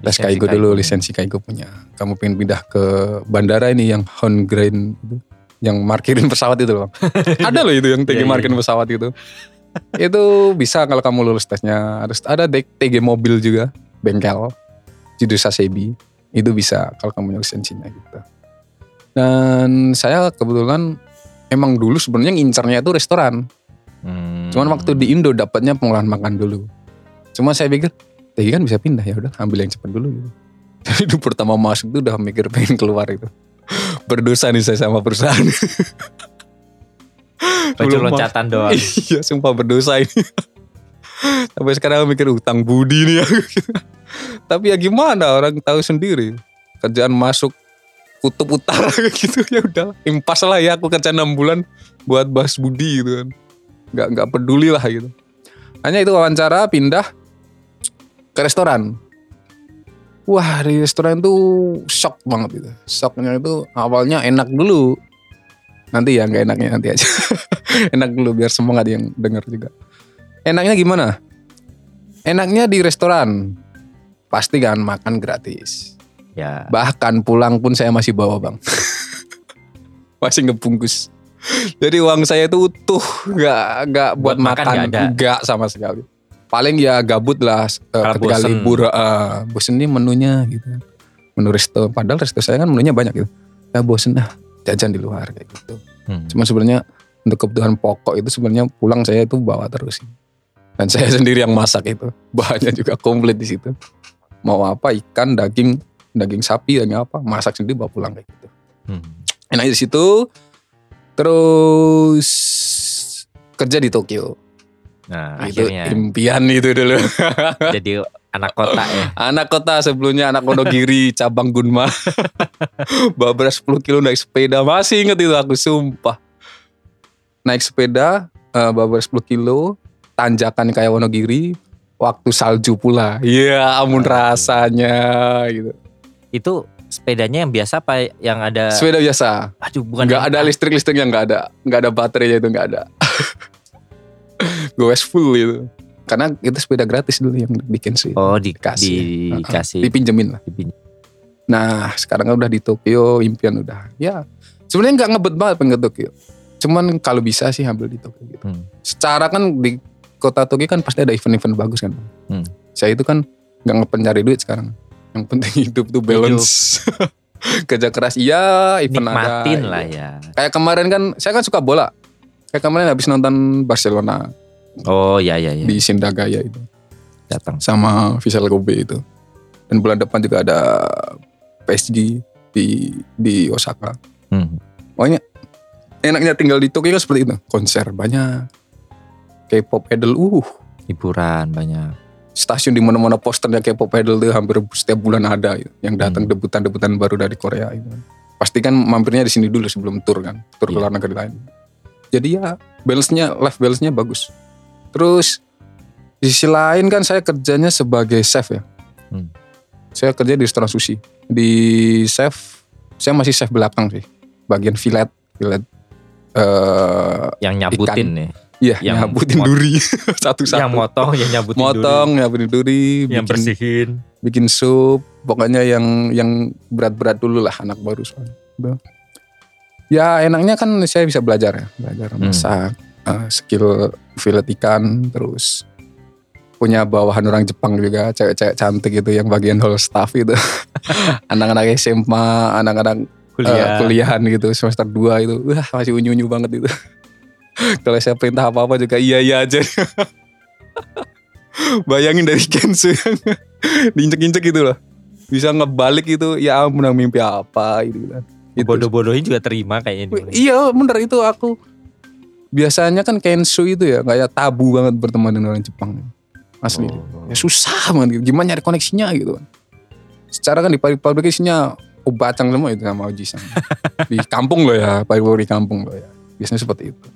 tes Kaigo dulu, Kaigo. lisensi Kaigo punya. Kamu pengen pindah ke bandara ini yang Hongrain itu, yang markirin pesawat itu loh. ada loh itu yang TG Iya, iya, markirin iya. pesawat itu. itu bisa kalau kamu lulus tesnya. Harus ada TG mobil juga, bengkel, Judo Sasebi. Itu bisa kalau kamu punya lisensinya gitu. Dan saya kebetulan emang dulu sebenarnya ngincarnya itu restoran. Hmm. Cuman waktu di Indo dapatnya pengolahan makan dulu. Cuma saya pikir, TG kan bisa pindah ya udah ambil yang cepat dulu gitu. Jadi itu pertama masuk itu udah mikir pengen keluar itu. Berdosa nih saya sama perusahaan. baju loncatan doang. iya sumpah berdosa ini. Sampai sekarang mikir utang budi nih aku. Tapi ya gimana orang tahu sendiri. Kerjaan masuk kutub utara gitu ya udah impas lah ya aku kerja enam bulan buat bahas budi gitu kan. Nggak nggak peduli lah gitu. Hanya itu wawancara pindah ke restoran. Wah di restoran itu shock banget itu. Shocknya itu awalnya enak dulu. Nanti ya nggak enaknya nanti aja. enak dulu biar semua nggak ada yang denger juga. Enaknya gimana? Enaknya di restoran. Pasti kan makan gratis. Ya. Bahkan pulang pun saya masih bawa bang. masih ngebungkus. Jadi uang saya itu utuh, nggak nggak buat, Buat makan nggak sama sekali. Paling ya gabut lah Kalau ketika bosen. libur, eh, bosen nih menunya gitu. Menu resto, padahal resto saya kan menunya banyak gitu. Ya bosen dah, jajan di luar kayak gitu. Hmm. Cuma sebenarnya untuk kebutuhan pokok itu sebenarnya pulang saya itu bawa terus. Dan saya sendiri yang masak itu. Bahannya juga komplit di situ. Mau apa ikan, daging, daging sapi, daging apa, masak sendiri bawa pulang kayak gitu. Hmm. Enak di situ. Terus kerja di Tokyo. Nah, itu akhirnya impian itu dulu. jadi anak kota ya. anak kota sebelumnya anak Wonogiri cabang Gunma. Bawa beras 10 kilo naik sepeda masih inget itu aku sumpah. Naik sepeda bawa beras 10 kilo tanjakan kayak Wonogiri waktu salju pula. Iya amun Aduh. rasanya gitu. Itu sepedanya yang biasa apa yang ada Sepeda biasa. Aduh, bukan yang- ada listrik listriknya nggak ada nggak ada baterainya itu nggak ada. Gowes full itu. Karena itu sepeda gratis dulu yang bikin sih. Oh, di, Dikasih. dikasih. Dipinjemin lah. dipin- Nah sekarang kan udah di Tokyo impian udah ya sebenarnya nggak ngebet banget pengen ke Tokyo cuman kalau bisa sih ambil di Tokyo gitu Hmm. secara kan di kota Tokyo kan pasti ada event-event bagus kan Hmm. saya itu kan nggak ngepencari duit sekarang yang penting hidup tuh balance kerja keras iya event ada Nikmatin lah ya. kayak kemarin kan saya kan suka bola kayak kemarin habis nonton Barcelona Oh, ya ya ya. di Sindagaya itu Datang. sama Vissel Kobe itu. Dan bulan depan juga ada PSG di di Osaka. Hmm. Pokoknya enaknya tinggal di Tokyo seperti itu. Konser banyak. K-pop idol, uh, Hiburan banyak. stasiun di mana-mana posternya K-pop idol tuh hampir setiap bulan ada gitu. yang datang Hmm. debutan-debutan baru dari Korea itu. Pasti kan mampirnya di sini dulu sebelum tur kan, tur ke Iya. luar negeri lain. Jadi ya balance-nya, life balance-nya bagus. Terus di sisi lain kan saya kerjanya sebagai chef ya. Hmm. Saya kerja di restoran sushi. Di chef, saya masih chef belakang sih. Bagian filet, filet eh Yang nyabutin nih. Iya, Yang nyabutin duri satu-satu. Yang motong, yang nyabutin Motong, nyabutin duri, duri. Yang bikin, bersihin. bikin sup, pokoknya yang yang berat-berat dulu lah anak baru soalnya. Gitu. Ya enaknya kan saya bisa belajar ya, belajar Hmm. Eh, skill fillet ikan, terus punya bawahan orang Jepang juga, cewek-cewek cantik gitu yang bagian hall staff itu. anak-anak SMA, anak-anak eh, kuliahan gitu semester 2 itu. Wah, masih unyu-unyu banget itu. Kalau saya perintah apa-apa juga iya iya aja. Bayangin dari Kensu yang diinjek-injek gitu loh. Bisa ngebalik itu, ya ampun mimpi apa gitu kan. Itu. Bodoh-bodohnya juga terima kayaknya. dia. Iya bener itu aku biasanya kan Kensu itu ya kayak tabu banget berteman dengan orang Jepang. Asli. Oh. ya susah banget gitu. gimana nyari koneksinya gitu. Kan secara kan di pabrik-pabrik isinya oh, bacang semua itu sama Oji sama. di kampung loh ya pabrik-pabrik di kampung loh ya. Biasanya seperti itu.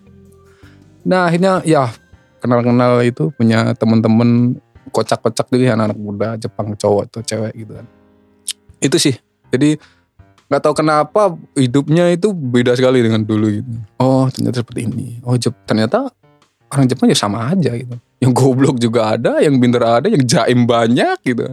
Nah akhirnya ya kenal-kenal itu punya temen-temen kocak-kocak gitu ya anak-anak muda Jepang cowok atau cewek gitu kan. Itu sih. Jadi nggak tahu kenapa hidupnya itu beda sekali dengan dulu gitu. Oh ternyata seperti ini. Oh Jep, ternyata orang Jepang ya sama aja gitu. Yang goblok juga ada, yang pinter ada, yang jaim banyak gitu.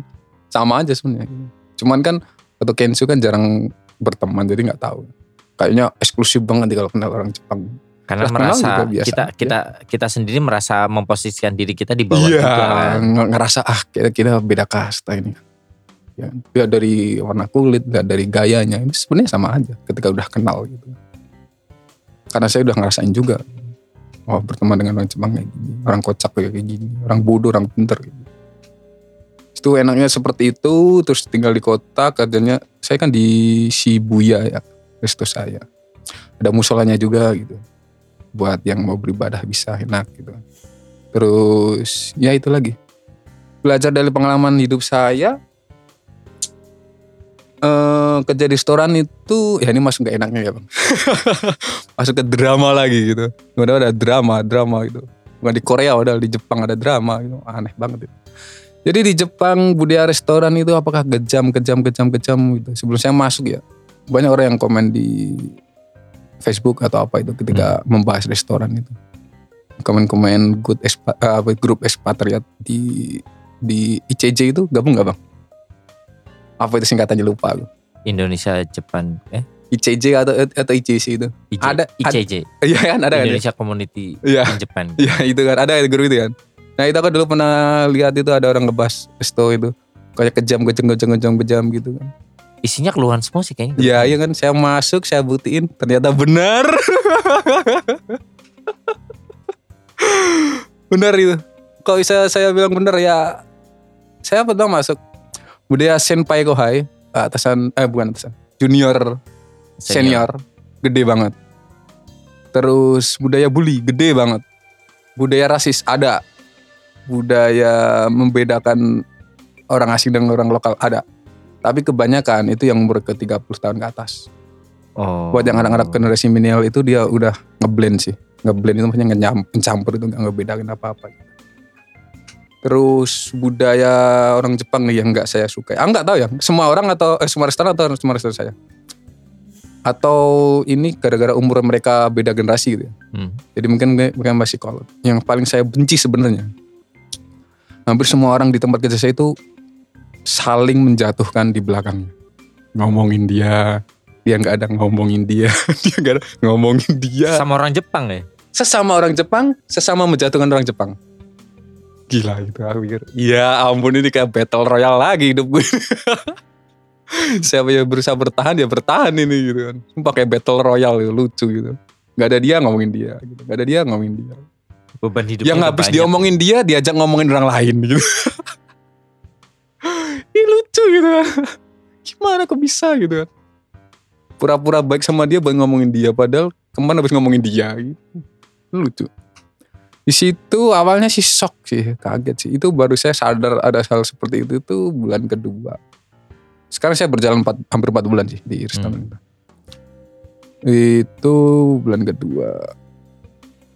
Sama aja sebenarnya. gitu. Cuman kan atau Kensu kan jarang berteman jadi nggak tahu. Kayaknya eksklusif banget nih kalau kenal orang Jepang. Karena kenal merasa biasa kita aja. kita kita sendiri merasa memposisikan diri kita di bawah Iya, juga kan. nge- ngerasa ah kita, kita beda kasta ini. Ya, dari warna kulit, lihat dari gayanya, itu sebenarnya sama aja ketika udah kenal gitu. Karena saya udah ngerasain juga, oh berteman dengan orang Jepang kayak gini, orang kocak kayak gini, orang bodoh, orang pinter gitu. Itu enaknya seperti itu, terus tinggal di kota, kerjanya saya kan di Shibuya ya, resto saya. Ada musolanya juga gitu, buat yang mau beribadah bisa enak gitu. Terus ya itu lagi. Belajar dari pengalaman hidup saya. Eh kerja di restoran itu ya ini masuk ke enaknya ya bang. masuk ke drama lagi gitu. Udah ada drama, drama gitu. Bukan di Korea, udah di Jepang ada drama gitu. Aneh banget itu. Jadi di Jepang budaya restoran itu apakah kejam, kejam, kejam, kejam gitu. Sebelum saya masuk ya banyak orang yang komen di Facebook atau apa itu ketika membahas restoran itu komen-komen good expa, eh, apa, grup expatriat di di ICJ itu gabung gak bang? Apa itu singkatannya lupa aku. Indonesia Jepang eh ICJ atau atau ICC itu? IJ, Ada- ICJ Iya kan ada kan? ya? Indonesia Community Iya. in Japan. Iya itu kan ada grup itu kan. Nah itu aku dulu pernah lihat itu ada orang ngebahas resto itu kayak kejam kejam kejam kejam kejam gitu kan. Isinya keluhan semua sih kayaknya. Iya iya kan saya masuk saya buktiin ternyata benar. benar itu. Kalau bisa saya bilang benar ya saya pertama masuk budaya senpai kohai atasan eh bukan atasan junior senior, gede banget. Terus budaya bully gede banget. Budaya rasis ada. Budaya membedakan orang asing dengan orang lokal ada. Tapi kebanyakan itu yang umur ke 30 tahun ke atas. Oh. Buat yang anak-anak generasi milenial itu dia udah ngeblend sih. Ngeblend itu maksudnya ngenyam, pencampur itu nggak ngebedain apa-apa. Terus budaya orang Jepang nih yang nggak saya suka. Ah nggak tahu ya. Semua orang atau eh, semua restoran atau semua restoran saya. Atau ini gara-gara umur mereka beda generasi gitu ya. Hmm. Jadi mungkin mungkin masih kolot. Yang paling saya benci sebenarnya. Hampir semua orang di tempat kerja saya itu saling menjatuhkan di belakangnya. Ngomongin dia, dia nggak ada ngomongin dia, dia nggak ada ngomongin dia. Sama orang Jepang ya? Sesama orang Jepang, sesama menjatuhkan orang Jepang. Gila gitu aku pikir. Ya ampun ini kayak battle royale lagi hidup gue. Siapa yang berusaha bertahan ya bertahan ini gitu kan. Sumpah kayak battle royale gitu, lucu gitu. Gak ada dia ngomongin dia gitu. Gak ada dia ngomongin dia. Beban hidupnya yang habis banyak. diomongin dia diajak ngomongin orang lain gitu. Ini lucu gitu kan. Gimana kok bisa gitu kan. Pura-pura baik sama dia buat ngomongin dia padahal ke mana habis ngomongin dia gitu. Lucu. Di situ awalnya sih shock sih, kaget sih. Itu baru saya sadar ada hal seperti itu tuh bulan kedua. Sekarang saya berjalan empat, hampir 4 bulan sih di restoran itu. Itu bulan kedua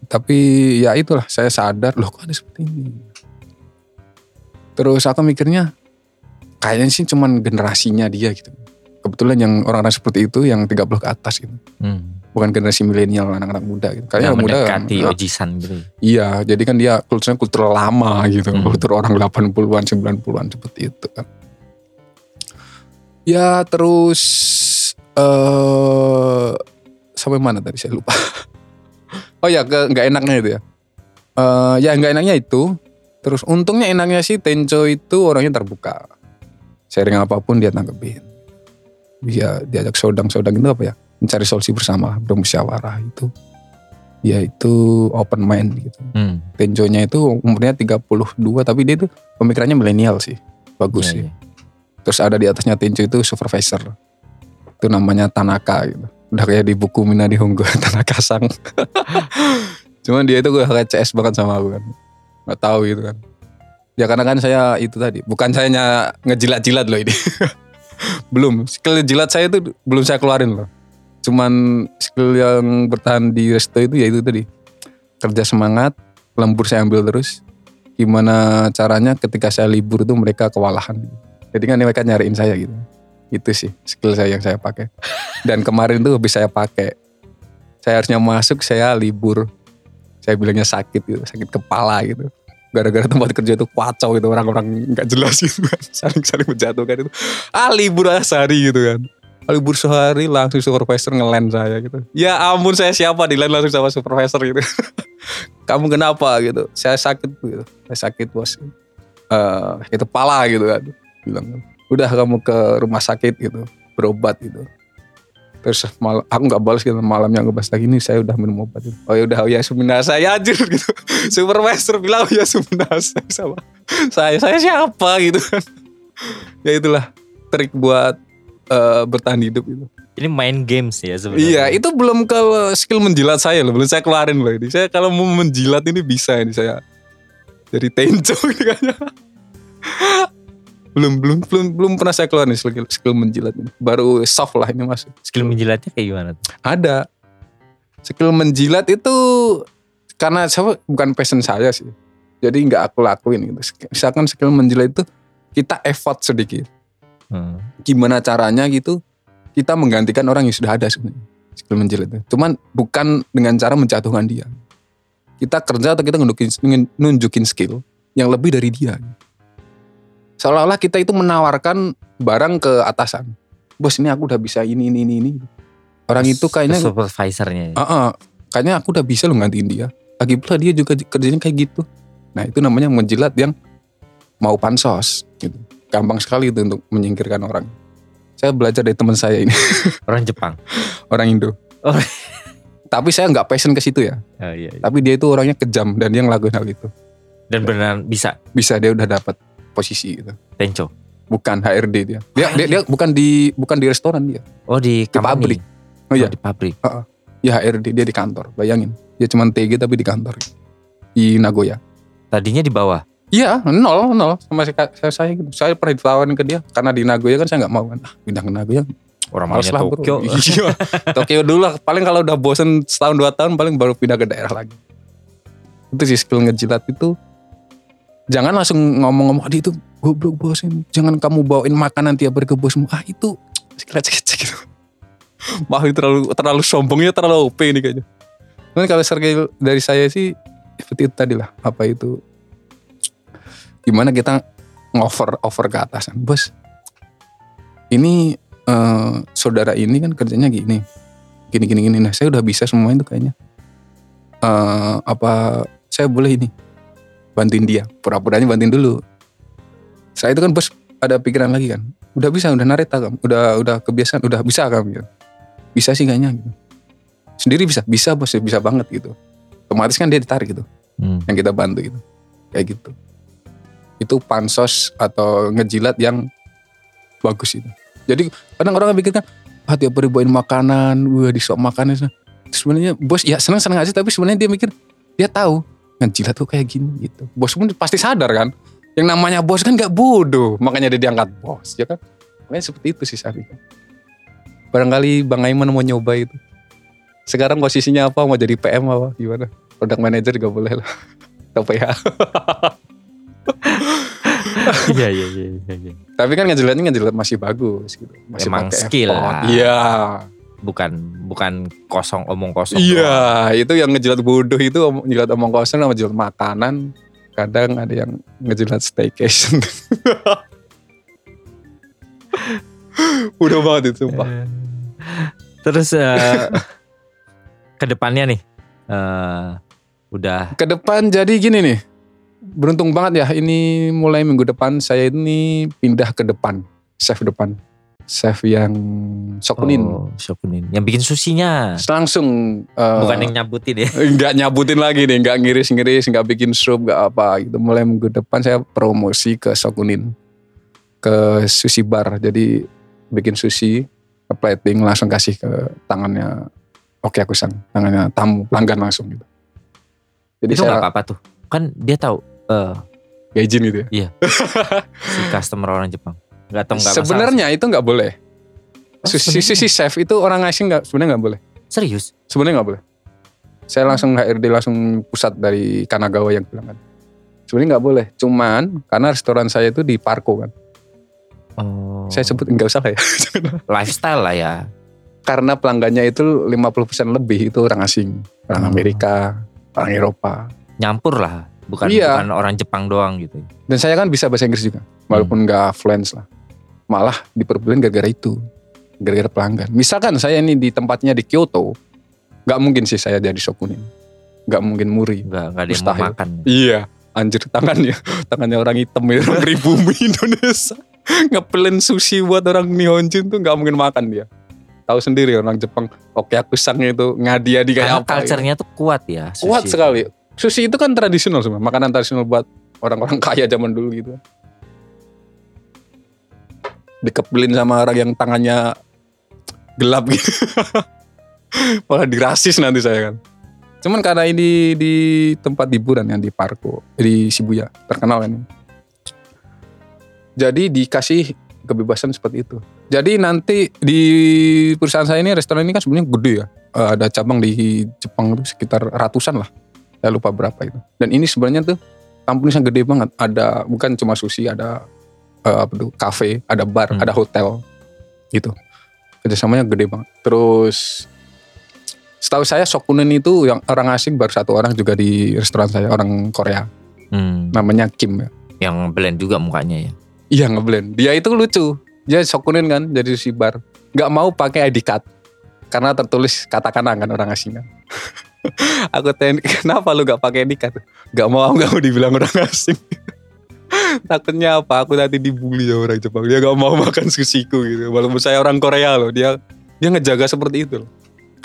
tapi ya itulah saya sadar loh kok ada seperti ini terus aku mikirnya kayaknya sih cuman generasinya dia gitu kebetulan yang orang-orang seperti itu yang 30 ke atas gitu Hmm. Bukan generasi milenial anak-anak muda gitu Yang kayaknya muda mendekati nah, ojisan gitu. iya jadi kan dia kulturnya kultur lama gitu Hmm. kultur orang 80-an 90-an seperti itu kan ya terus eh sampai mana tadi saya lupa. oh ya ke nggak enaknya itu ya. Eh ya nggak enaknya itu. Terus untungnya enaknya sih Tenco itu orangnya terbuka. Sharing apa pun dia tanggepin. Bisa diajak sodang-sodang itu apa ya? Mencari solusi bersama, bermusyawarah itu. Ya itu open mind gitu. Hmm. Tenconya itu umurnya 32 tapi dia itu pemikirannya milenial sih. Bagus Iya, sih. iya. Terus ada di atasnya Tencho itu supervisor. Itu namanya Tanaka gitu. Udah kayak di buku Minadi Honggo Tanaka Sang. Cuman dia itu gue kayak CS banget sama aku kan. Gak tahu gitu kan. Ya karena kan saya itu tadi. Bukan saya ngejilat-jilat loh ini. belum. Skill jilat saya itu belum saya keluarin loh. Cuman skill yang bertahan di resto itu ya itu tadi. Kerja semangat. Lembur saya ambil terus. Gimana caranya ketika saya libur itu mereka kewalahan. Jadi kan mereka nyariin saya gitu. Itu sih skill saya yang saya pakai. Dan kemarin tuh habis saya pakai. Saya harusnya masuk, saya libur. Saya bilangnya sakit gitu, sakit kepala gitu. Gara-gara tempat kerja itu kacau gitu orang-orang nggak jelas gitu kan. Saling-saling menjatuhkan itu. Ah libur aja sehari gitu kan. Libur sehari langsung supervisor ngelend saya gitu. Ya ampun saya siapa di langsung sama supervisor gitu. Kamu kenapa gitu. Saya sakit gitu. Saya sakit bos. Eh sakit kepala gitu kan. Bilang udah kamu ke rumah sakit gitu berobat gitu terus mal aku nggak balas gitu malamnya ngebahas lagi ini saya udah minum obat gitu. oh ya udah oh ya suminasa ya anjir gitu supervisor bilang oh ya suminasa sama saya saya siapa gitu kan ya itulah trik buat eh, bertahan hidup itu Ini main games ya sebenarnya. iya itu belum ke skill menjilat saya loh belum saya keluarin loh ini. Saya kalau mau menjilat ini bisa ini saya. Jadi tenco ini kayaknya belum belum belum belum pernah saya keluarin skill skill menjilat ini. Baru soft lah ini masuk Skill menjilatnya kayak gimana tuh? ada. Skill menjilat itu karena saya bukan passion saya sih. Jadi nggak aku lakuin gitu. Misalkan skill menjilat itu kita effort sedikit Hmm. gimana caranya gitu kita menggantikan orang yang sudah ada sebenarnya skill menjilat itu cuman bukan dengan cara menjatuhkan dia kita kerja atau kita nunjukin, nunjukin skill yang lebih dari dia seolah-olah kita itu menawarkan barang ke atasan bos ini aku udah bisa ini ini ini ini orang itu kayaknya supervisornya. ya? Ah, ah. kayaknya aku udah bisa loh gantiin dia. Lagi pula dia juga kerjanya kayak gitu. Nah itu namanya menjilat yang mau pansos. Gampang sekali itu untuk menyingkirkan orang. Saya belajar dari teman saya ini, Orang Jepang. orang Indo. Oh. Tapi saya nggak passion ke situ ya. Oh, iya, iya. Tapi dia itu orangnya kejam dan dia ngelakuin hal itu. Dan beneran bisa Bisa dia udah dapat posisi gitu. tenco. Bukan HRD dia. Dia dia, dia bukan di bukan di restoran dia. Oh di, Di pabrik. company. Oh iya, di pabrik. ya HRD dia di kantor. Bayangin. Dia cuma TG tapi di kantor. Di Nagoya. Tadinya di bawah. Iya, nol, nol sama saya, saya, saya gitu. Saya pernah ditawarin ke dia karena di Nagoya kan saya nggak mau kan. Ah, pindah ke Nagoya. Orang Males maunya lah bro. Tokyo. Iya. Tokyo dulu lah. Paling kalau udah bosen setahun dua tahun paling baru pindah ke daerah lagi. Itu sih skill ngejilat itu. Jangan langsung ngomong-ngomong, aduh itu goblok bosen. Jangan kamu bawain makanan tiap hari ke bosmu. Ah itu skill cek gitu. Ini terlalu terlalu sombongnya terlalu OP ini kayaknya. Cuman kalau skill dari saya sih seperti itu tadi lah. Apa itu gimana kita ngover over ke atasan bos ini eh, saudara ini kan kerjanya gini gini gini gini. Nah saya udah bisa semua itu kayaknya. Eh, apa saya boleh ini bantuin dia pura-puranya bantuin dulu. Saya itu kan bos ada pikiran lagi kan. Udah bisa udah nareta kamu udah udah kebiasaan udah bisa kamu gitu. bisa sih kayaknya gitu. sendiri bisa bisa bos bisa banget gitu. Otomatis kan dia ditarik gitu. Hmm. yang kita bantu gitu. Kayak gitu itu pansos atau ngejilat yang bagus itu. Jadi kadang orang pikir kan ah tiap hari makanan wah di sok makanan sebenarnya bos ya senang senang aja tapi sebenarnya dia mikir dia tahu ngejilat tuh kayak gini gitu. Bos pun pasti sadar kan? Yang namanya bos kan nggak bodoh. Makanya dia diangkat bos ya kan? Makanya seperti itu sih Sari. Barangkali Bang Aiman mau nyoba itu. Sekarang posisinya apa? Mau jadi PM apa? Gimana? Product manager juga boleh lah. Atau PH Iya iya iya iya, iya. tapi kan ngejilatnya ngejilat masih bagus gitu masih Emang pakai skill effort. lah. iya Bukan bukan kosong omong kosong. doang. iya itu yang ngejilat bodoh itu om- ngejilat omong kosong sama ngejilat makanan kadang ada yang ngejilat staycation udah banget itu sumpah Eh, Terus eh, ke depannya nih eh udah Ke depan jadi gini nih. Beruntung banget ya ini mulai minggu depan saya ini pindah ke depan. Chef depan. Chef yang Sokunin. oh, Shokunin yang bikin susinya Langsung eh, bukan yang nyabutin ya nggak nyabutin lagi nih, nggak ngiris-ngiris, nggak bikin sup, nggak apa gitu. Mulai minggu depan saya promosi ke Sokunin, ke sushi bar. Jadi bikin sushi, ke plating langsung kasih ke tangannya Oke aku sang, tangannya tamu pelanggan langsung gitu. Jadi itu saya apa-apa tuh kan dia tahu eh nggak izin gitu ya. si customer orang Jepang tahu nggak masalah Sebenarnya itu nggak boleh. Oh, sebenarnya. sushi chef itu orang asing nggak sebenarnya nggak boleh. serius Sebenarnya nggak boleh. Saya langsung HRD langsung pusat dari Kanagawa yang bilang kan. Sebenarnya nggak boleh. Cuman karena restoran saya itu di Parko kan. oh Saya sebut nggak usah lah ya. lifestyle lah ya karena pelanggannya itu 50% lebih itu orang asing, orang Oh. Amerika, orang Eropa. nyampur lah bukan Iya. bukan orang Jepang doang gitu Dan saya kan bisa bahasa Inggris juga, walaupun Hmm. nggak fluent lah. Malah diperbolehkan gara-gara itu, gara-gara pelanggan. Misalkan saya ini di tempatnya di Kyoto, nggak mungkin sih saya jadi shokunin, nggak mungkin muri. nggak nggak ada yang makan Iya, anjir tangannya, tangannya orang hitam ya, orang pribumi Indonesia. Ngepelin sushi buat orang Nihonjin tuh nggak mungkin makan dia. Tahu sendiri orang Jepang, oke aku sangnya itu ngadi-adi kayak karena apa. gitu. culture-nya tuh kuat ya Kuat sekali. Sushi itu kan tradisional semua, makanan tradisional buat orang-orang kaya zaman dulu gitu. Dikepelin sama orang yang tangannya gelap gitu. Malah dirasis nanti saya kan. Cuman karena ini di tempat hiburan yang di Parko, di Shibuya, terkenal kan. Jadi dikasih kebebasan seperti itu. Jadi nanti di perusahaan saya ini restoran ini kan sebenarnya gede ya. Eh, ada cabang di Jepang itu sekitar ratusan lah. Saya lupa berapa itu. Dan ini sebenarnya tuh kampusnya gede banget. Ada bukan cuma sushi, ada eh, apa tuh cafe, ada bar, Hmm. ada hotel gitu. Kerjasamanya gede banget. Terus setahu saya Shokunin itu yang orang asing baru satu orang juga di restoran saya orang Korea. Hmm, Namanya Kim ya. yang blend juga mukanya ya Iya ngeblend. Dia itu lucu. Dia Shokunin kan jadi sushi bar. Gak mau pakai ID card. Karena tertulis katakana kan orang asing kan. aku tanya, kenapa lu gak pakai card? Gak mau, gak mau dibilang orang asing. Takutnya apa? Aku nanti dibully sama orang Jepang. Dia gak mau makan sushiku gitu. Walaupun saya orang Korea loh. Dia dia ngejaga seperti itu loh.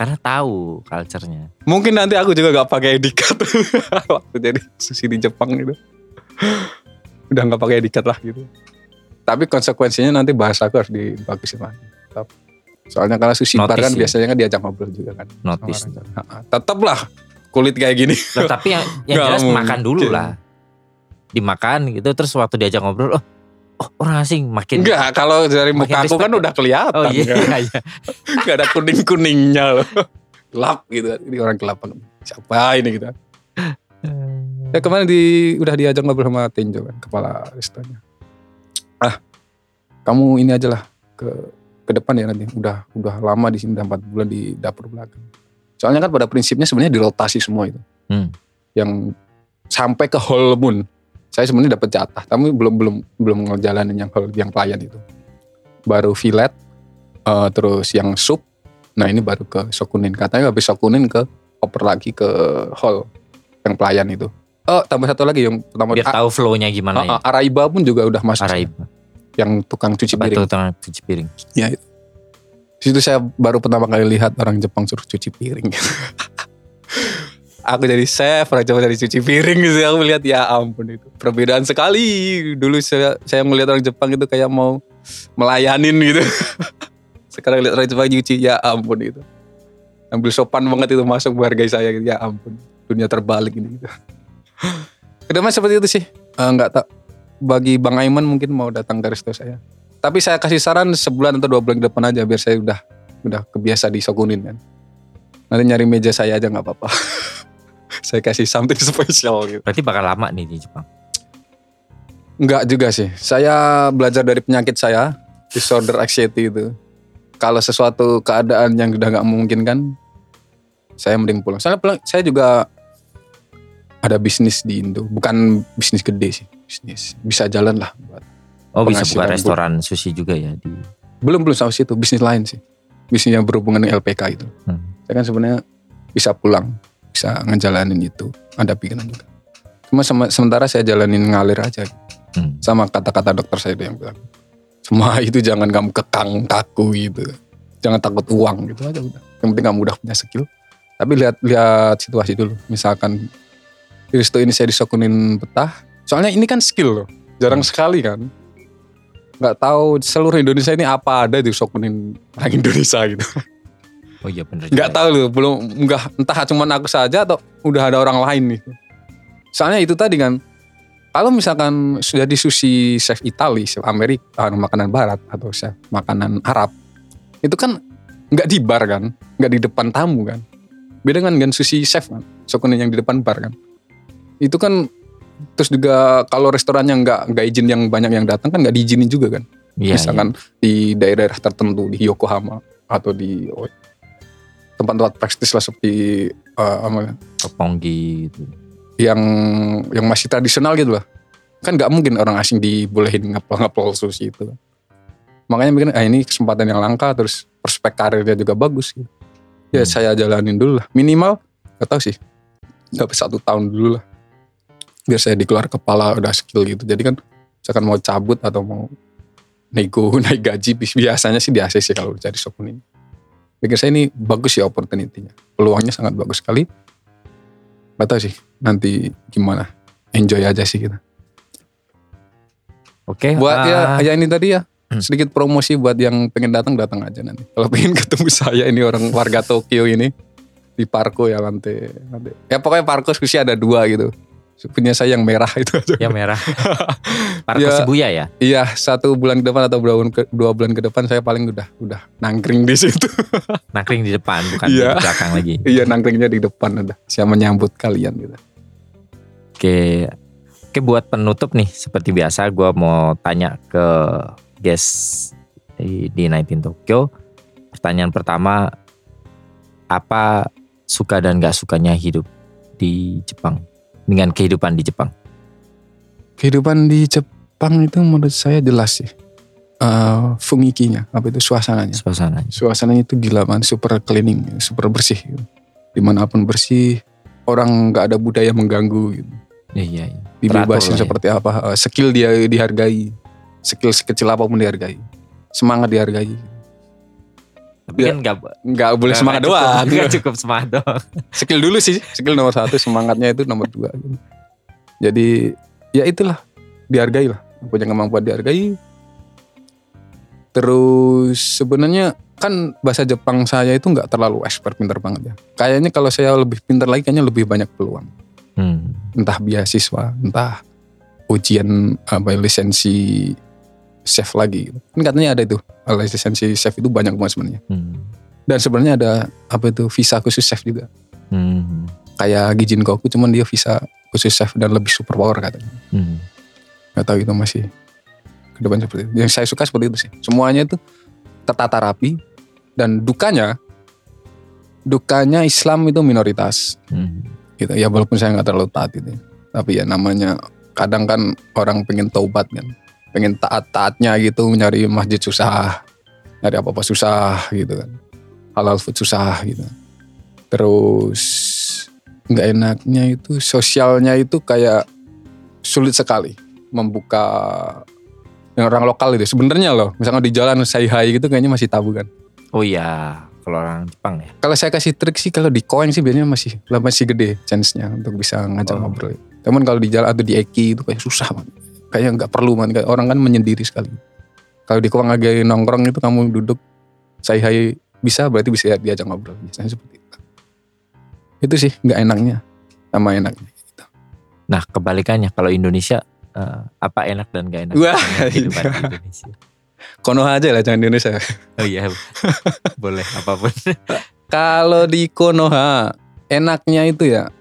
karena tahu culture-nya Mungkin nanti aku juga gak pakai card. Waktu jadi sushi di Jepang gitu. Udah gak pakai card lah gitu. Tapi konsekuensinya nanti bahasa aku harus dibagusin lagi. Tetap. Soalnya kalau sushi bar Notice kan ya. biasanya kan diajak ngobrol juga kan. notice. Ha-ha. Tetep lah kulit kayak gini. Loh, tapi yang yang jelas mungkin. makan dulu lah dimakan gitu terus waktu diajak ngobrol oh, oh orang asing makin Enggak, kalau dari muka aku kan ya? udah kelihatan. oh iya kan. iya Gak ada kuning-kuningnya loh. Gelap gitu. Ini orang gelap. Siapa ini gitu. Ya kemarin di udah diajak ngobrol sama Tenjo kan, kepala restorannya. Ah, kamu ini aja lah ke ke depan ya nanti. Udah udah lama di sini udah 4 bulan di dapur belakang. Soalnya kan pada prinsipnya sebenarnya dirotasi semua itu. Hmm. Yang sampai ke whole moon. Saya sebenarnya dapat jatah, tapi belum belum belum ngejalanin yang yang pelayan itu. Baru fillet, eh, terus yang sup. Nah ini baru ke shokunin. Katanya habis shokunin ke oper lagi ke hall yang pelayan itu. Oh tambah satu lagi yang pertama biar tahu flow-nya gimana ya A- A- Araiba pun juga udah masuk. Araib Yang tukang cuci piring. itu tukang cuci piring Di situ saya baru pertama kali lihat orang Jepang suruh cuci piring. aku jadi chef, orang Jepang jadi cuci piring gitu. Aku melihat ya ampun itu perbedaan sekali. Dulu saya saya melihat orang Jepang itu kayak mau melayanin gitu. Sekarang lihat orang Jepang cuci ya ampun itu. Ambil sopan banget itu masuk menghargai saya gitu. Ya ampun, dunia terbalik ini gitu. Ke depan seperti itu sih. Eh, Enggak tak bagi Bang Aiman mungkin mau datang ke resto saya. Tapi saya kasih saran sebulan atau dua bulan ke depan aja biar saya udah udah kebiasa di Shokunin kan. Nanti nyari meja saya aja nggak apa-apa. saya kasih something spesial gitu. berarti bakal lama nih di Jepang Enggak juga sih. Saya belajar dari penyakit saya, disorder anxiety itu. Kalau sesuatu keadaan yang udah nggak memungkinkan, saya mending pulang. Soalnya pulang, saya juga ada bisnis di Indo, bukan bisnis gede sih, bisnis. Bisa jalan lah buat oh bisa buka restoran sushi juga ya di belum belum sampai situ. Bisnis lain sih. Bisnis yang berhubungan dengan LPK itu. Hmm. saya kan sebenarnya bisa pulang bisa ngejalanin itu ada pikiran juga cuma sem- sementara saya jalanin ngalir aja. Hmm. sama kata-kata dokter saya itu yang bilang semua itu jangan kamu kekang kaku gitu. Jangan takut uang gitu aja udah. Yang penting kamu udah punya skill. Tapi lihat lihat situasi dulu. Misalkan Risto ini saya disokunin betah soalnya ini kan skill loh. Jarang sekali kan. Nggak tahu seluruh Indonesia ini apa ada disokunin orang Indonesia gitu. Oh iya bener. nggak juga. tahu loh belum nggak entah cuma aku saja atau udah ada orang lain nih. Soalnya itu tadi kan kalau misalkan sudah di sushi chef Itali chef Amerika ah, makanan Barat atau chef makanan Arab itu kan nggak di bar kan nggak di depan tamu kan. Beda kan dengan sushi chef kan sokunin yang di depan bar kan. Itu kan terus juga kalau restorannya nggak nggak izin yang banyak yang datang kan nggak diizinin juga kan Iya, misalkan di daerah-daerah tertentu di Yokohama atau di oh, tempat-tempat prestis lah seperti eh, apa. Toponggi gitu. yang yang masih tradisional gitu lah kan nggak mungkin orang asing dibolehin ngapel-ngapel sushi itu makanya mikir ah ini kesempatan yang langka terus prospek karirnya juga bagus gitu. ya Hmm. saya jalanin dulu lah minimal gak tahu sih dapat satu tahun dulu lah biar saya dikeluar kepala udah skill gitu. Jadi kan misalkan mau cabut atau mau nego naik gaji biasanya sih di ACC kalau cari sokun ini pikir saya ini bagus ya opportunity-nya. Peluangnya sangat bagus sekali. Gak tahu sih nanti gimana. Enjoy aja sih kita. Oke. buat ah, ya ya ini tadi ya Hmm. sedikit promosi buat yang pengen datang datang aja nanti. Kalau pengen ketemu saya ini orang warga Tokyo ini di Parko ya nanti nanti. Ya pokoknya Parko sushi ada dua gitu punya saya yang merah itu aja yang merah. Parko Ya. Shibuya ya. iya satu bulan ke depan atau dua bulan ke, dua bulan ke depan saya paling udah udah nangkring di situ Nangkring di depan bukan Iya. di belakang lagi. iya nangkringnya di depan udah siap menyambut kalian gitu Oke. Oke buat penutup nih seperti biasa gue mau tanya ke guest di, di Night in Tokyo. Pertanyaan pertama apa suka dan gak sukanya hidup di Jepang dengan kehidupan di Jepang? kehidupan di Jepang itu menurut saya jelas sih Eh fungikinya apa itu suasananya Suasananya. suasananya itu gila man super cleaning super bersih gitu. di mana pun bersih orang nggak ada budaya mengganggu gitu. Iya iya. iya. dibebasin ya. seperti apa eh, skill dia dihargai skill sekecil apa pun dihargai semangat dihargai Tapi Ya, kan gak, nggak boleh semangat doang Gak cukup semangat doang. skill dulu sih skill nomor satu semangatnya itu nomor dua gitu. jadi ya itulah dihargai lah punya kemampuan dihargai terus sebenarnya kan bahasa Jepang saya itu nggak terlalu expert pinter banget ya kayaknya kalau saya lebih pinter lagi kayaknya lebih banyak peluang Hmm. entah beasiswa entah ujian apa lisensi chef lagi. Kan katanya ada itu lisensi chef itu banyak banget sebenarnya. Hmm. dan sebenarnya ada apa itu visa khusus chef juga. Hmm. kayak Gijin Koku cuman dia visa khusus chef dan lebih super power katanya. Hmm. nggak tahu itu masih ke depan seperti itu. Yang saya suka seperti itu sih. Semuanya itu tertata rapi dan dukanya dukanya Islam itu minoritas. Hmm. gitu. Ya walaupun saya nggak terlalu taat itu. Tapi ya namanya kadang kan orang pengen taubat kan pengen taat-taatnya gitu nyari masjid susah nyari apa-apa susah gitu kan halal food susah gitu terus nggak enaknya itu sosialnya itu kayak sulit sekali membuka dengan orang lokal itu sebenarnya loh misalnya di jalan say hi gitu kayaknya masih tabu kan Oh iya, kalau orang Jepang ya. kalau saya kasih trik sih kalau di koin sih biasanya masih lah masih gede chance-nya untuk bisa ngajak Oh. ngobrol. Cuman kalau di jalan atau di Eki itu kayak susah banget. Kayak nggak perlu man. Orang kan menyendiri sekali. Kalau di koin lagi nongkrong itu kamu duduk saya hai bisa berarti bisa diajak ngobrol. Biasanya seperti itu. Itu sih nggak enaknya sama enaknya. Gitu. Nah kebalikannya kalau Indonesia eh, apa enak dan gak enak Wah, kehidupan iya. di Indonesia? Konoha aja lah jangan di Indonesia. Oh iya, boleh apa pun. Kalau di Konoha enaknya itu ya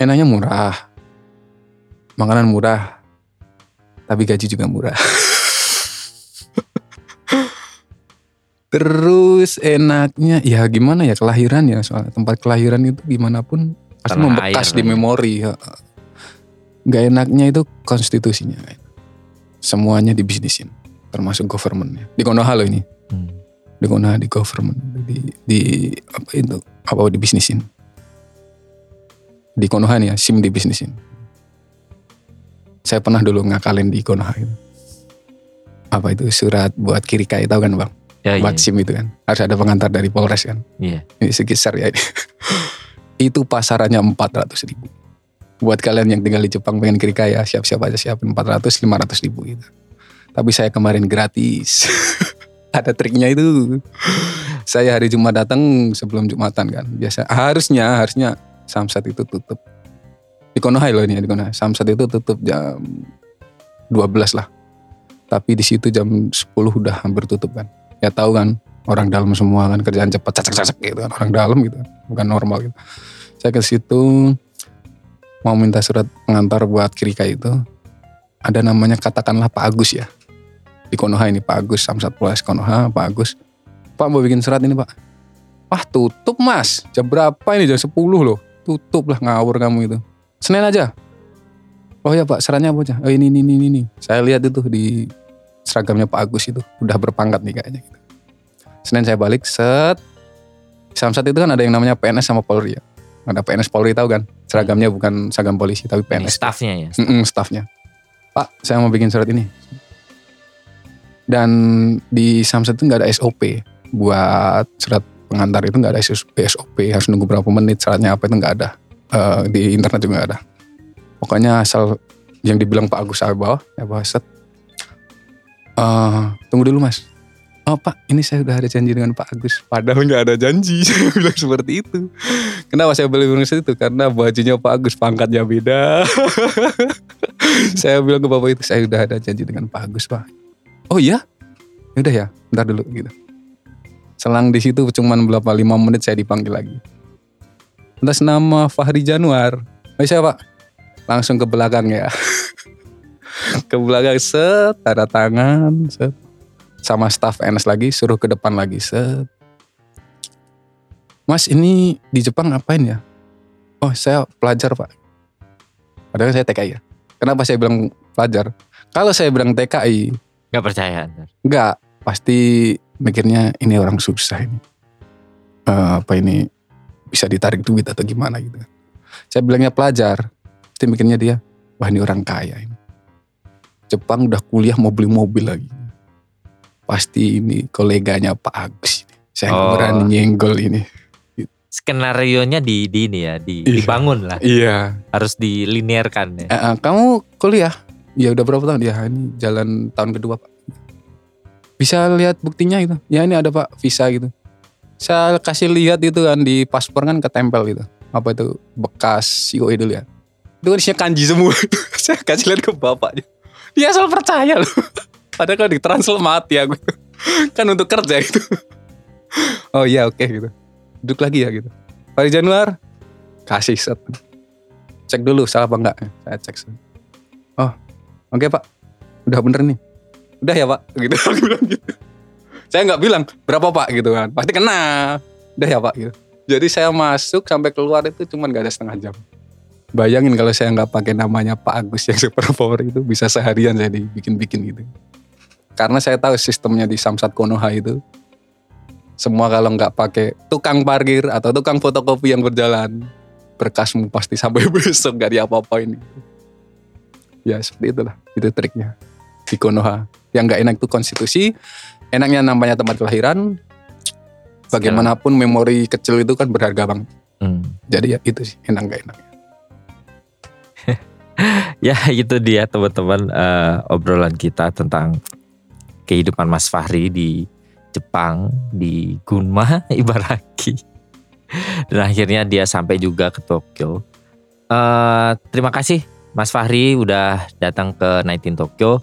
enaknya murah. Makanan murah. Tapi gaji juga murah. Terus enaknya ya gimana ya kelahiran ya soal tempat kelahiran itu gimana pun pasti Tanah membekas di ya. memori. ya. Gak enaknya itu konstitusinya. Semuanya dibisnisin termasuk governmentnya. Di Konoha loh ini Hmm. di Konoha di government di di apa itu apa di bisnisin di Konoha nih ya sim di bisnisin saya pernah dulu ngakalin di Konoha itu apa itu? Surat buat kirikai tahu kan bang? Ya, buat sim itu kan. Harus ada pengantar dari Polres kan? Iya. ini sekitar ya ini. itu pasarannya 400 ribu. Buat kalian yang tinggal di Jepang pengen kirikai ya siap-siap aja siapin 400 500 ribu gitu. Tapi saya kemarin gratis. Ada triknya itu. Saya hari Jumat datang sebelum Jumatan kan. Biasa harusnya harusnya Samsat itu tutup di Konoha loh ini ya, di Konoha. Samsat itu tutup jam 12 lah. Tapi di situ jam 10 udah hampir tutup kan. Ya tahu kan orang dalam semua kan kerjaan cepat cacak cacak gitu kan. Orang dalam gitu kan bukan normal gitu. Saya ke situ mau minta surat pengantar buat Kirika itu. Ada namanya katakanlah Pak Agus ya. Di Konoha ini Pak Agus Samsat Polres Konoha Pak Agus. Pak mau bikin surat ini Pak? Wah tutup mas. Jam berapa ini? Jam 10 loh. Tutup lah ngawur kamu itu Senin aja. Oh ya Pak. Sarannya apa aja? Oh, ini ini ini ini saya lihat itu di seragamnya Pak Agus itu. Udah berpangkat nih kayaknya gitu. Senin saya balik set. Samsat itu kan ada yang namanya PNS sama Polri ya. Ada PNS Polri tahu kan? Seragamnya bukan seragam polisi tapi PNS staffnya ya. Mm-mm, staffnya. Pak, saya mau bikin surat ini. Dan di Samsat itu nggak ada SOP buat surat pengantar itu nggak ada SOP harus nunggu berapa menit syaratnya apa itu nggak ada Eh, di internet juga ada. Pokoknya asal yang dibilang Pak Agus bawa ya bawa set. Eh, tunggu dulu mas. Oh Pak, ini saya udah ada janji dengan Pak Agus. Padahal nggak ada janji. Saya bilang seperti itu. Kenapa saya beli bilang itu? Karena bajunya Pak Agus pangkatnya beda. saya bilang ke bapak itu saya udah ada janji dengan Pak Agus Pak. Oh iya? Ya udah ya, bentar dulu gitu. Selang di situ cuman berapa lima menit saya dipanggil lagi. Atas nama Fahri Januar. Iya Pak. Langsung ke belakang ya. ke belakang set, tanda tangan, set. Sama staff NS lagi, suruh ke depan lagi, set. Mas ini di Jepang ngapain ya? Oh saya pelajar pak. Padahal saya TKI ya. Kenapa saya bilang pelajar? Kalau saya bilang TKI, Gak percaya. enggak. Pasti mikirnya ini orang susah ini. Eh, apa ini bisa ditarik duit atau gimana gitu. Saya bilangnya pelajar. Pasti mikirnya dia, wah ini orang kaya ini. Jepang udah kuliah mau beli mobil lagi. Pasti ini koleganya Pak Agus. Saya Oh. berani nyenggol ini. Skenario nya di, di ini ya, di, Iya. dibangun lah. Iya. Harus dilinearkan ya. Eh, kamu kuliah? Ya udah berapa tahun? Ya ini jalan tahun kedua pak. Bisa lihat buktinya gitu. Ya ini ada pak visa gitu. Saya kasih lihat itu kan di paspor kan ketempel gitu. Apa itu bekas COE dulu ya. Itu kan isinya kanji semua. Saya kasih lihat ke bapaknya. Dia asal percaya loh. Padahal kalau ditranslate mati aku. kan untuk kerja gitu. oh iya oke gitu. Duduk lagi ya gitu. Hari Januar kasih set. Cek dulu salah apa enggak. Saya cek. set. Oh oke pak. Udah bener nih. Udah ya pak. Gitu. Aku bilang gitu. Saya nggak bilang berapa pak gitu kan. Pasti kena. Udah ya pak gitu. Jadi saya masuk sampai keluar itu cuma nggak ada setengah jam. Bayangin kalau saya nggak pakai namanya Pak Agus yang super power itu bisa seharian saya dibikin-bikin gitu. Karena saya tahu sistemnya di Samsat Konoha itu semua kalau nggak pakai tukang parkir atau tukang fotokopi yang berjalan berkasmu pasti sampai besok gak diapa-apain gitu. Ya seperti itulah itu triknya di Konoha. Yang nggak enak itu konstitusi, enaknya namanya tempat kelahiran. Bagaimanapun memori kecil itu kan berharga bang. Hmm. Jadi ya itu sih enak nggak enak. Ya itu dia teman-teman eh, obrolan kita tentang kehidupan Mas Fahri di Jepang di Gunma Ibaraki dan akhirnya dia sampai juga ke Tokyo. Eh, terima kasih Mas Fahri udah datang ke Night in Tokyo.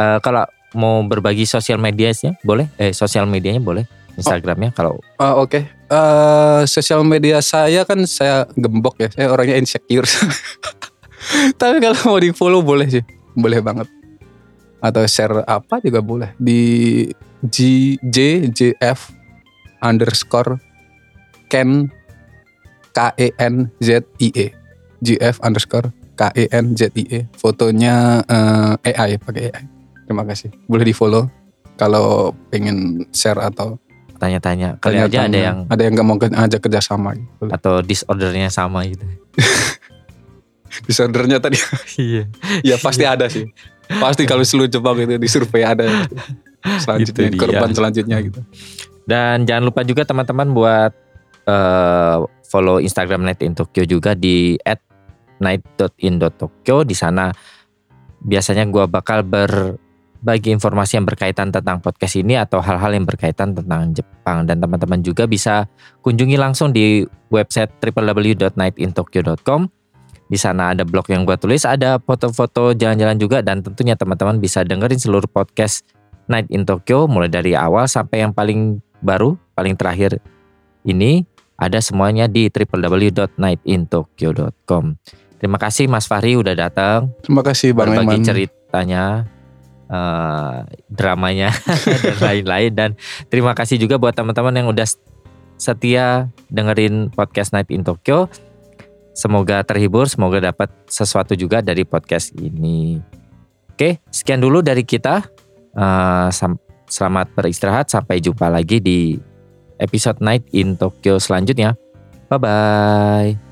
Eh, kalau mau berbagi sosial medianya boleh, eh sosial medianya boleh, Instagramnya kalau Ah, Oke, Eh, sosial media saya kan saya gembok ya, saya orangnya insecure. Tapi kalau mau di follow boleh sih, boleh banget. Atau share apa juga boleh di G J J F underscore Ken K E N Z I E G F underscore K E N Z I E fotonya eh, AI pakai AI. Terima kasih. Boleh di follow kalau pengen share atau tanya-tanya. Kali aja ada yang ada yang nggak mau ke- ajak kerjasama. Gitu. atau disordernya sama gitu. Disordernya tadi Iya. ya pasti ada sih. Pasti kalau seluruh Jepang itu di survei ada. Selanjutnya Itu dia. korban selanjutnya gitu. Dan jangan lupa juga teman-teman buat eh, follow Instagram Night in Tokyo juga di @night.in.tokyo. Di sana biasanya gua bakal berbagi informasi yang berkaitan tentang podcast ini atau hal-hal yang berkaitan tentang Jepang. Dan teman-teman juga bisa kunjungi langsung di website www.nightintokyo.com. Di sana ada blog yang gua tulis, ada foto-foto jalan-jalan juga dan tentunya teman-teman bisa dengerin seluruh podcast Night in Tokyo mulai dari awal sampai yang paling baru, paling terakhir ini ada semuanya di www.nightintokyo.com. Terima kasih Mas Fahri udah datang Terima kasih Bang berbagi Eman. ceritanya, eh, dramanya dan lain-lain. Dan terima kasih juga buat teman-teman yang udah setia dengerin podcast Night in Tokyo. Semoga terhibur, semoga dapat sesuatu juga dari podcast ini. Oke, sekian dulu dari kita. Sam- selamat beristirahat. Sampai jumpa lagi di episode Night in Tokyo selanjutnya. Bye bye.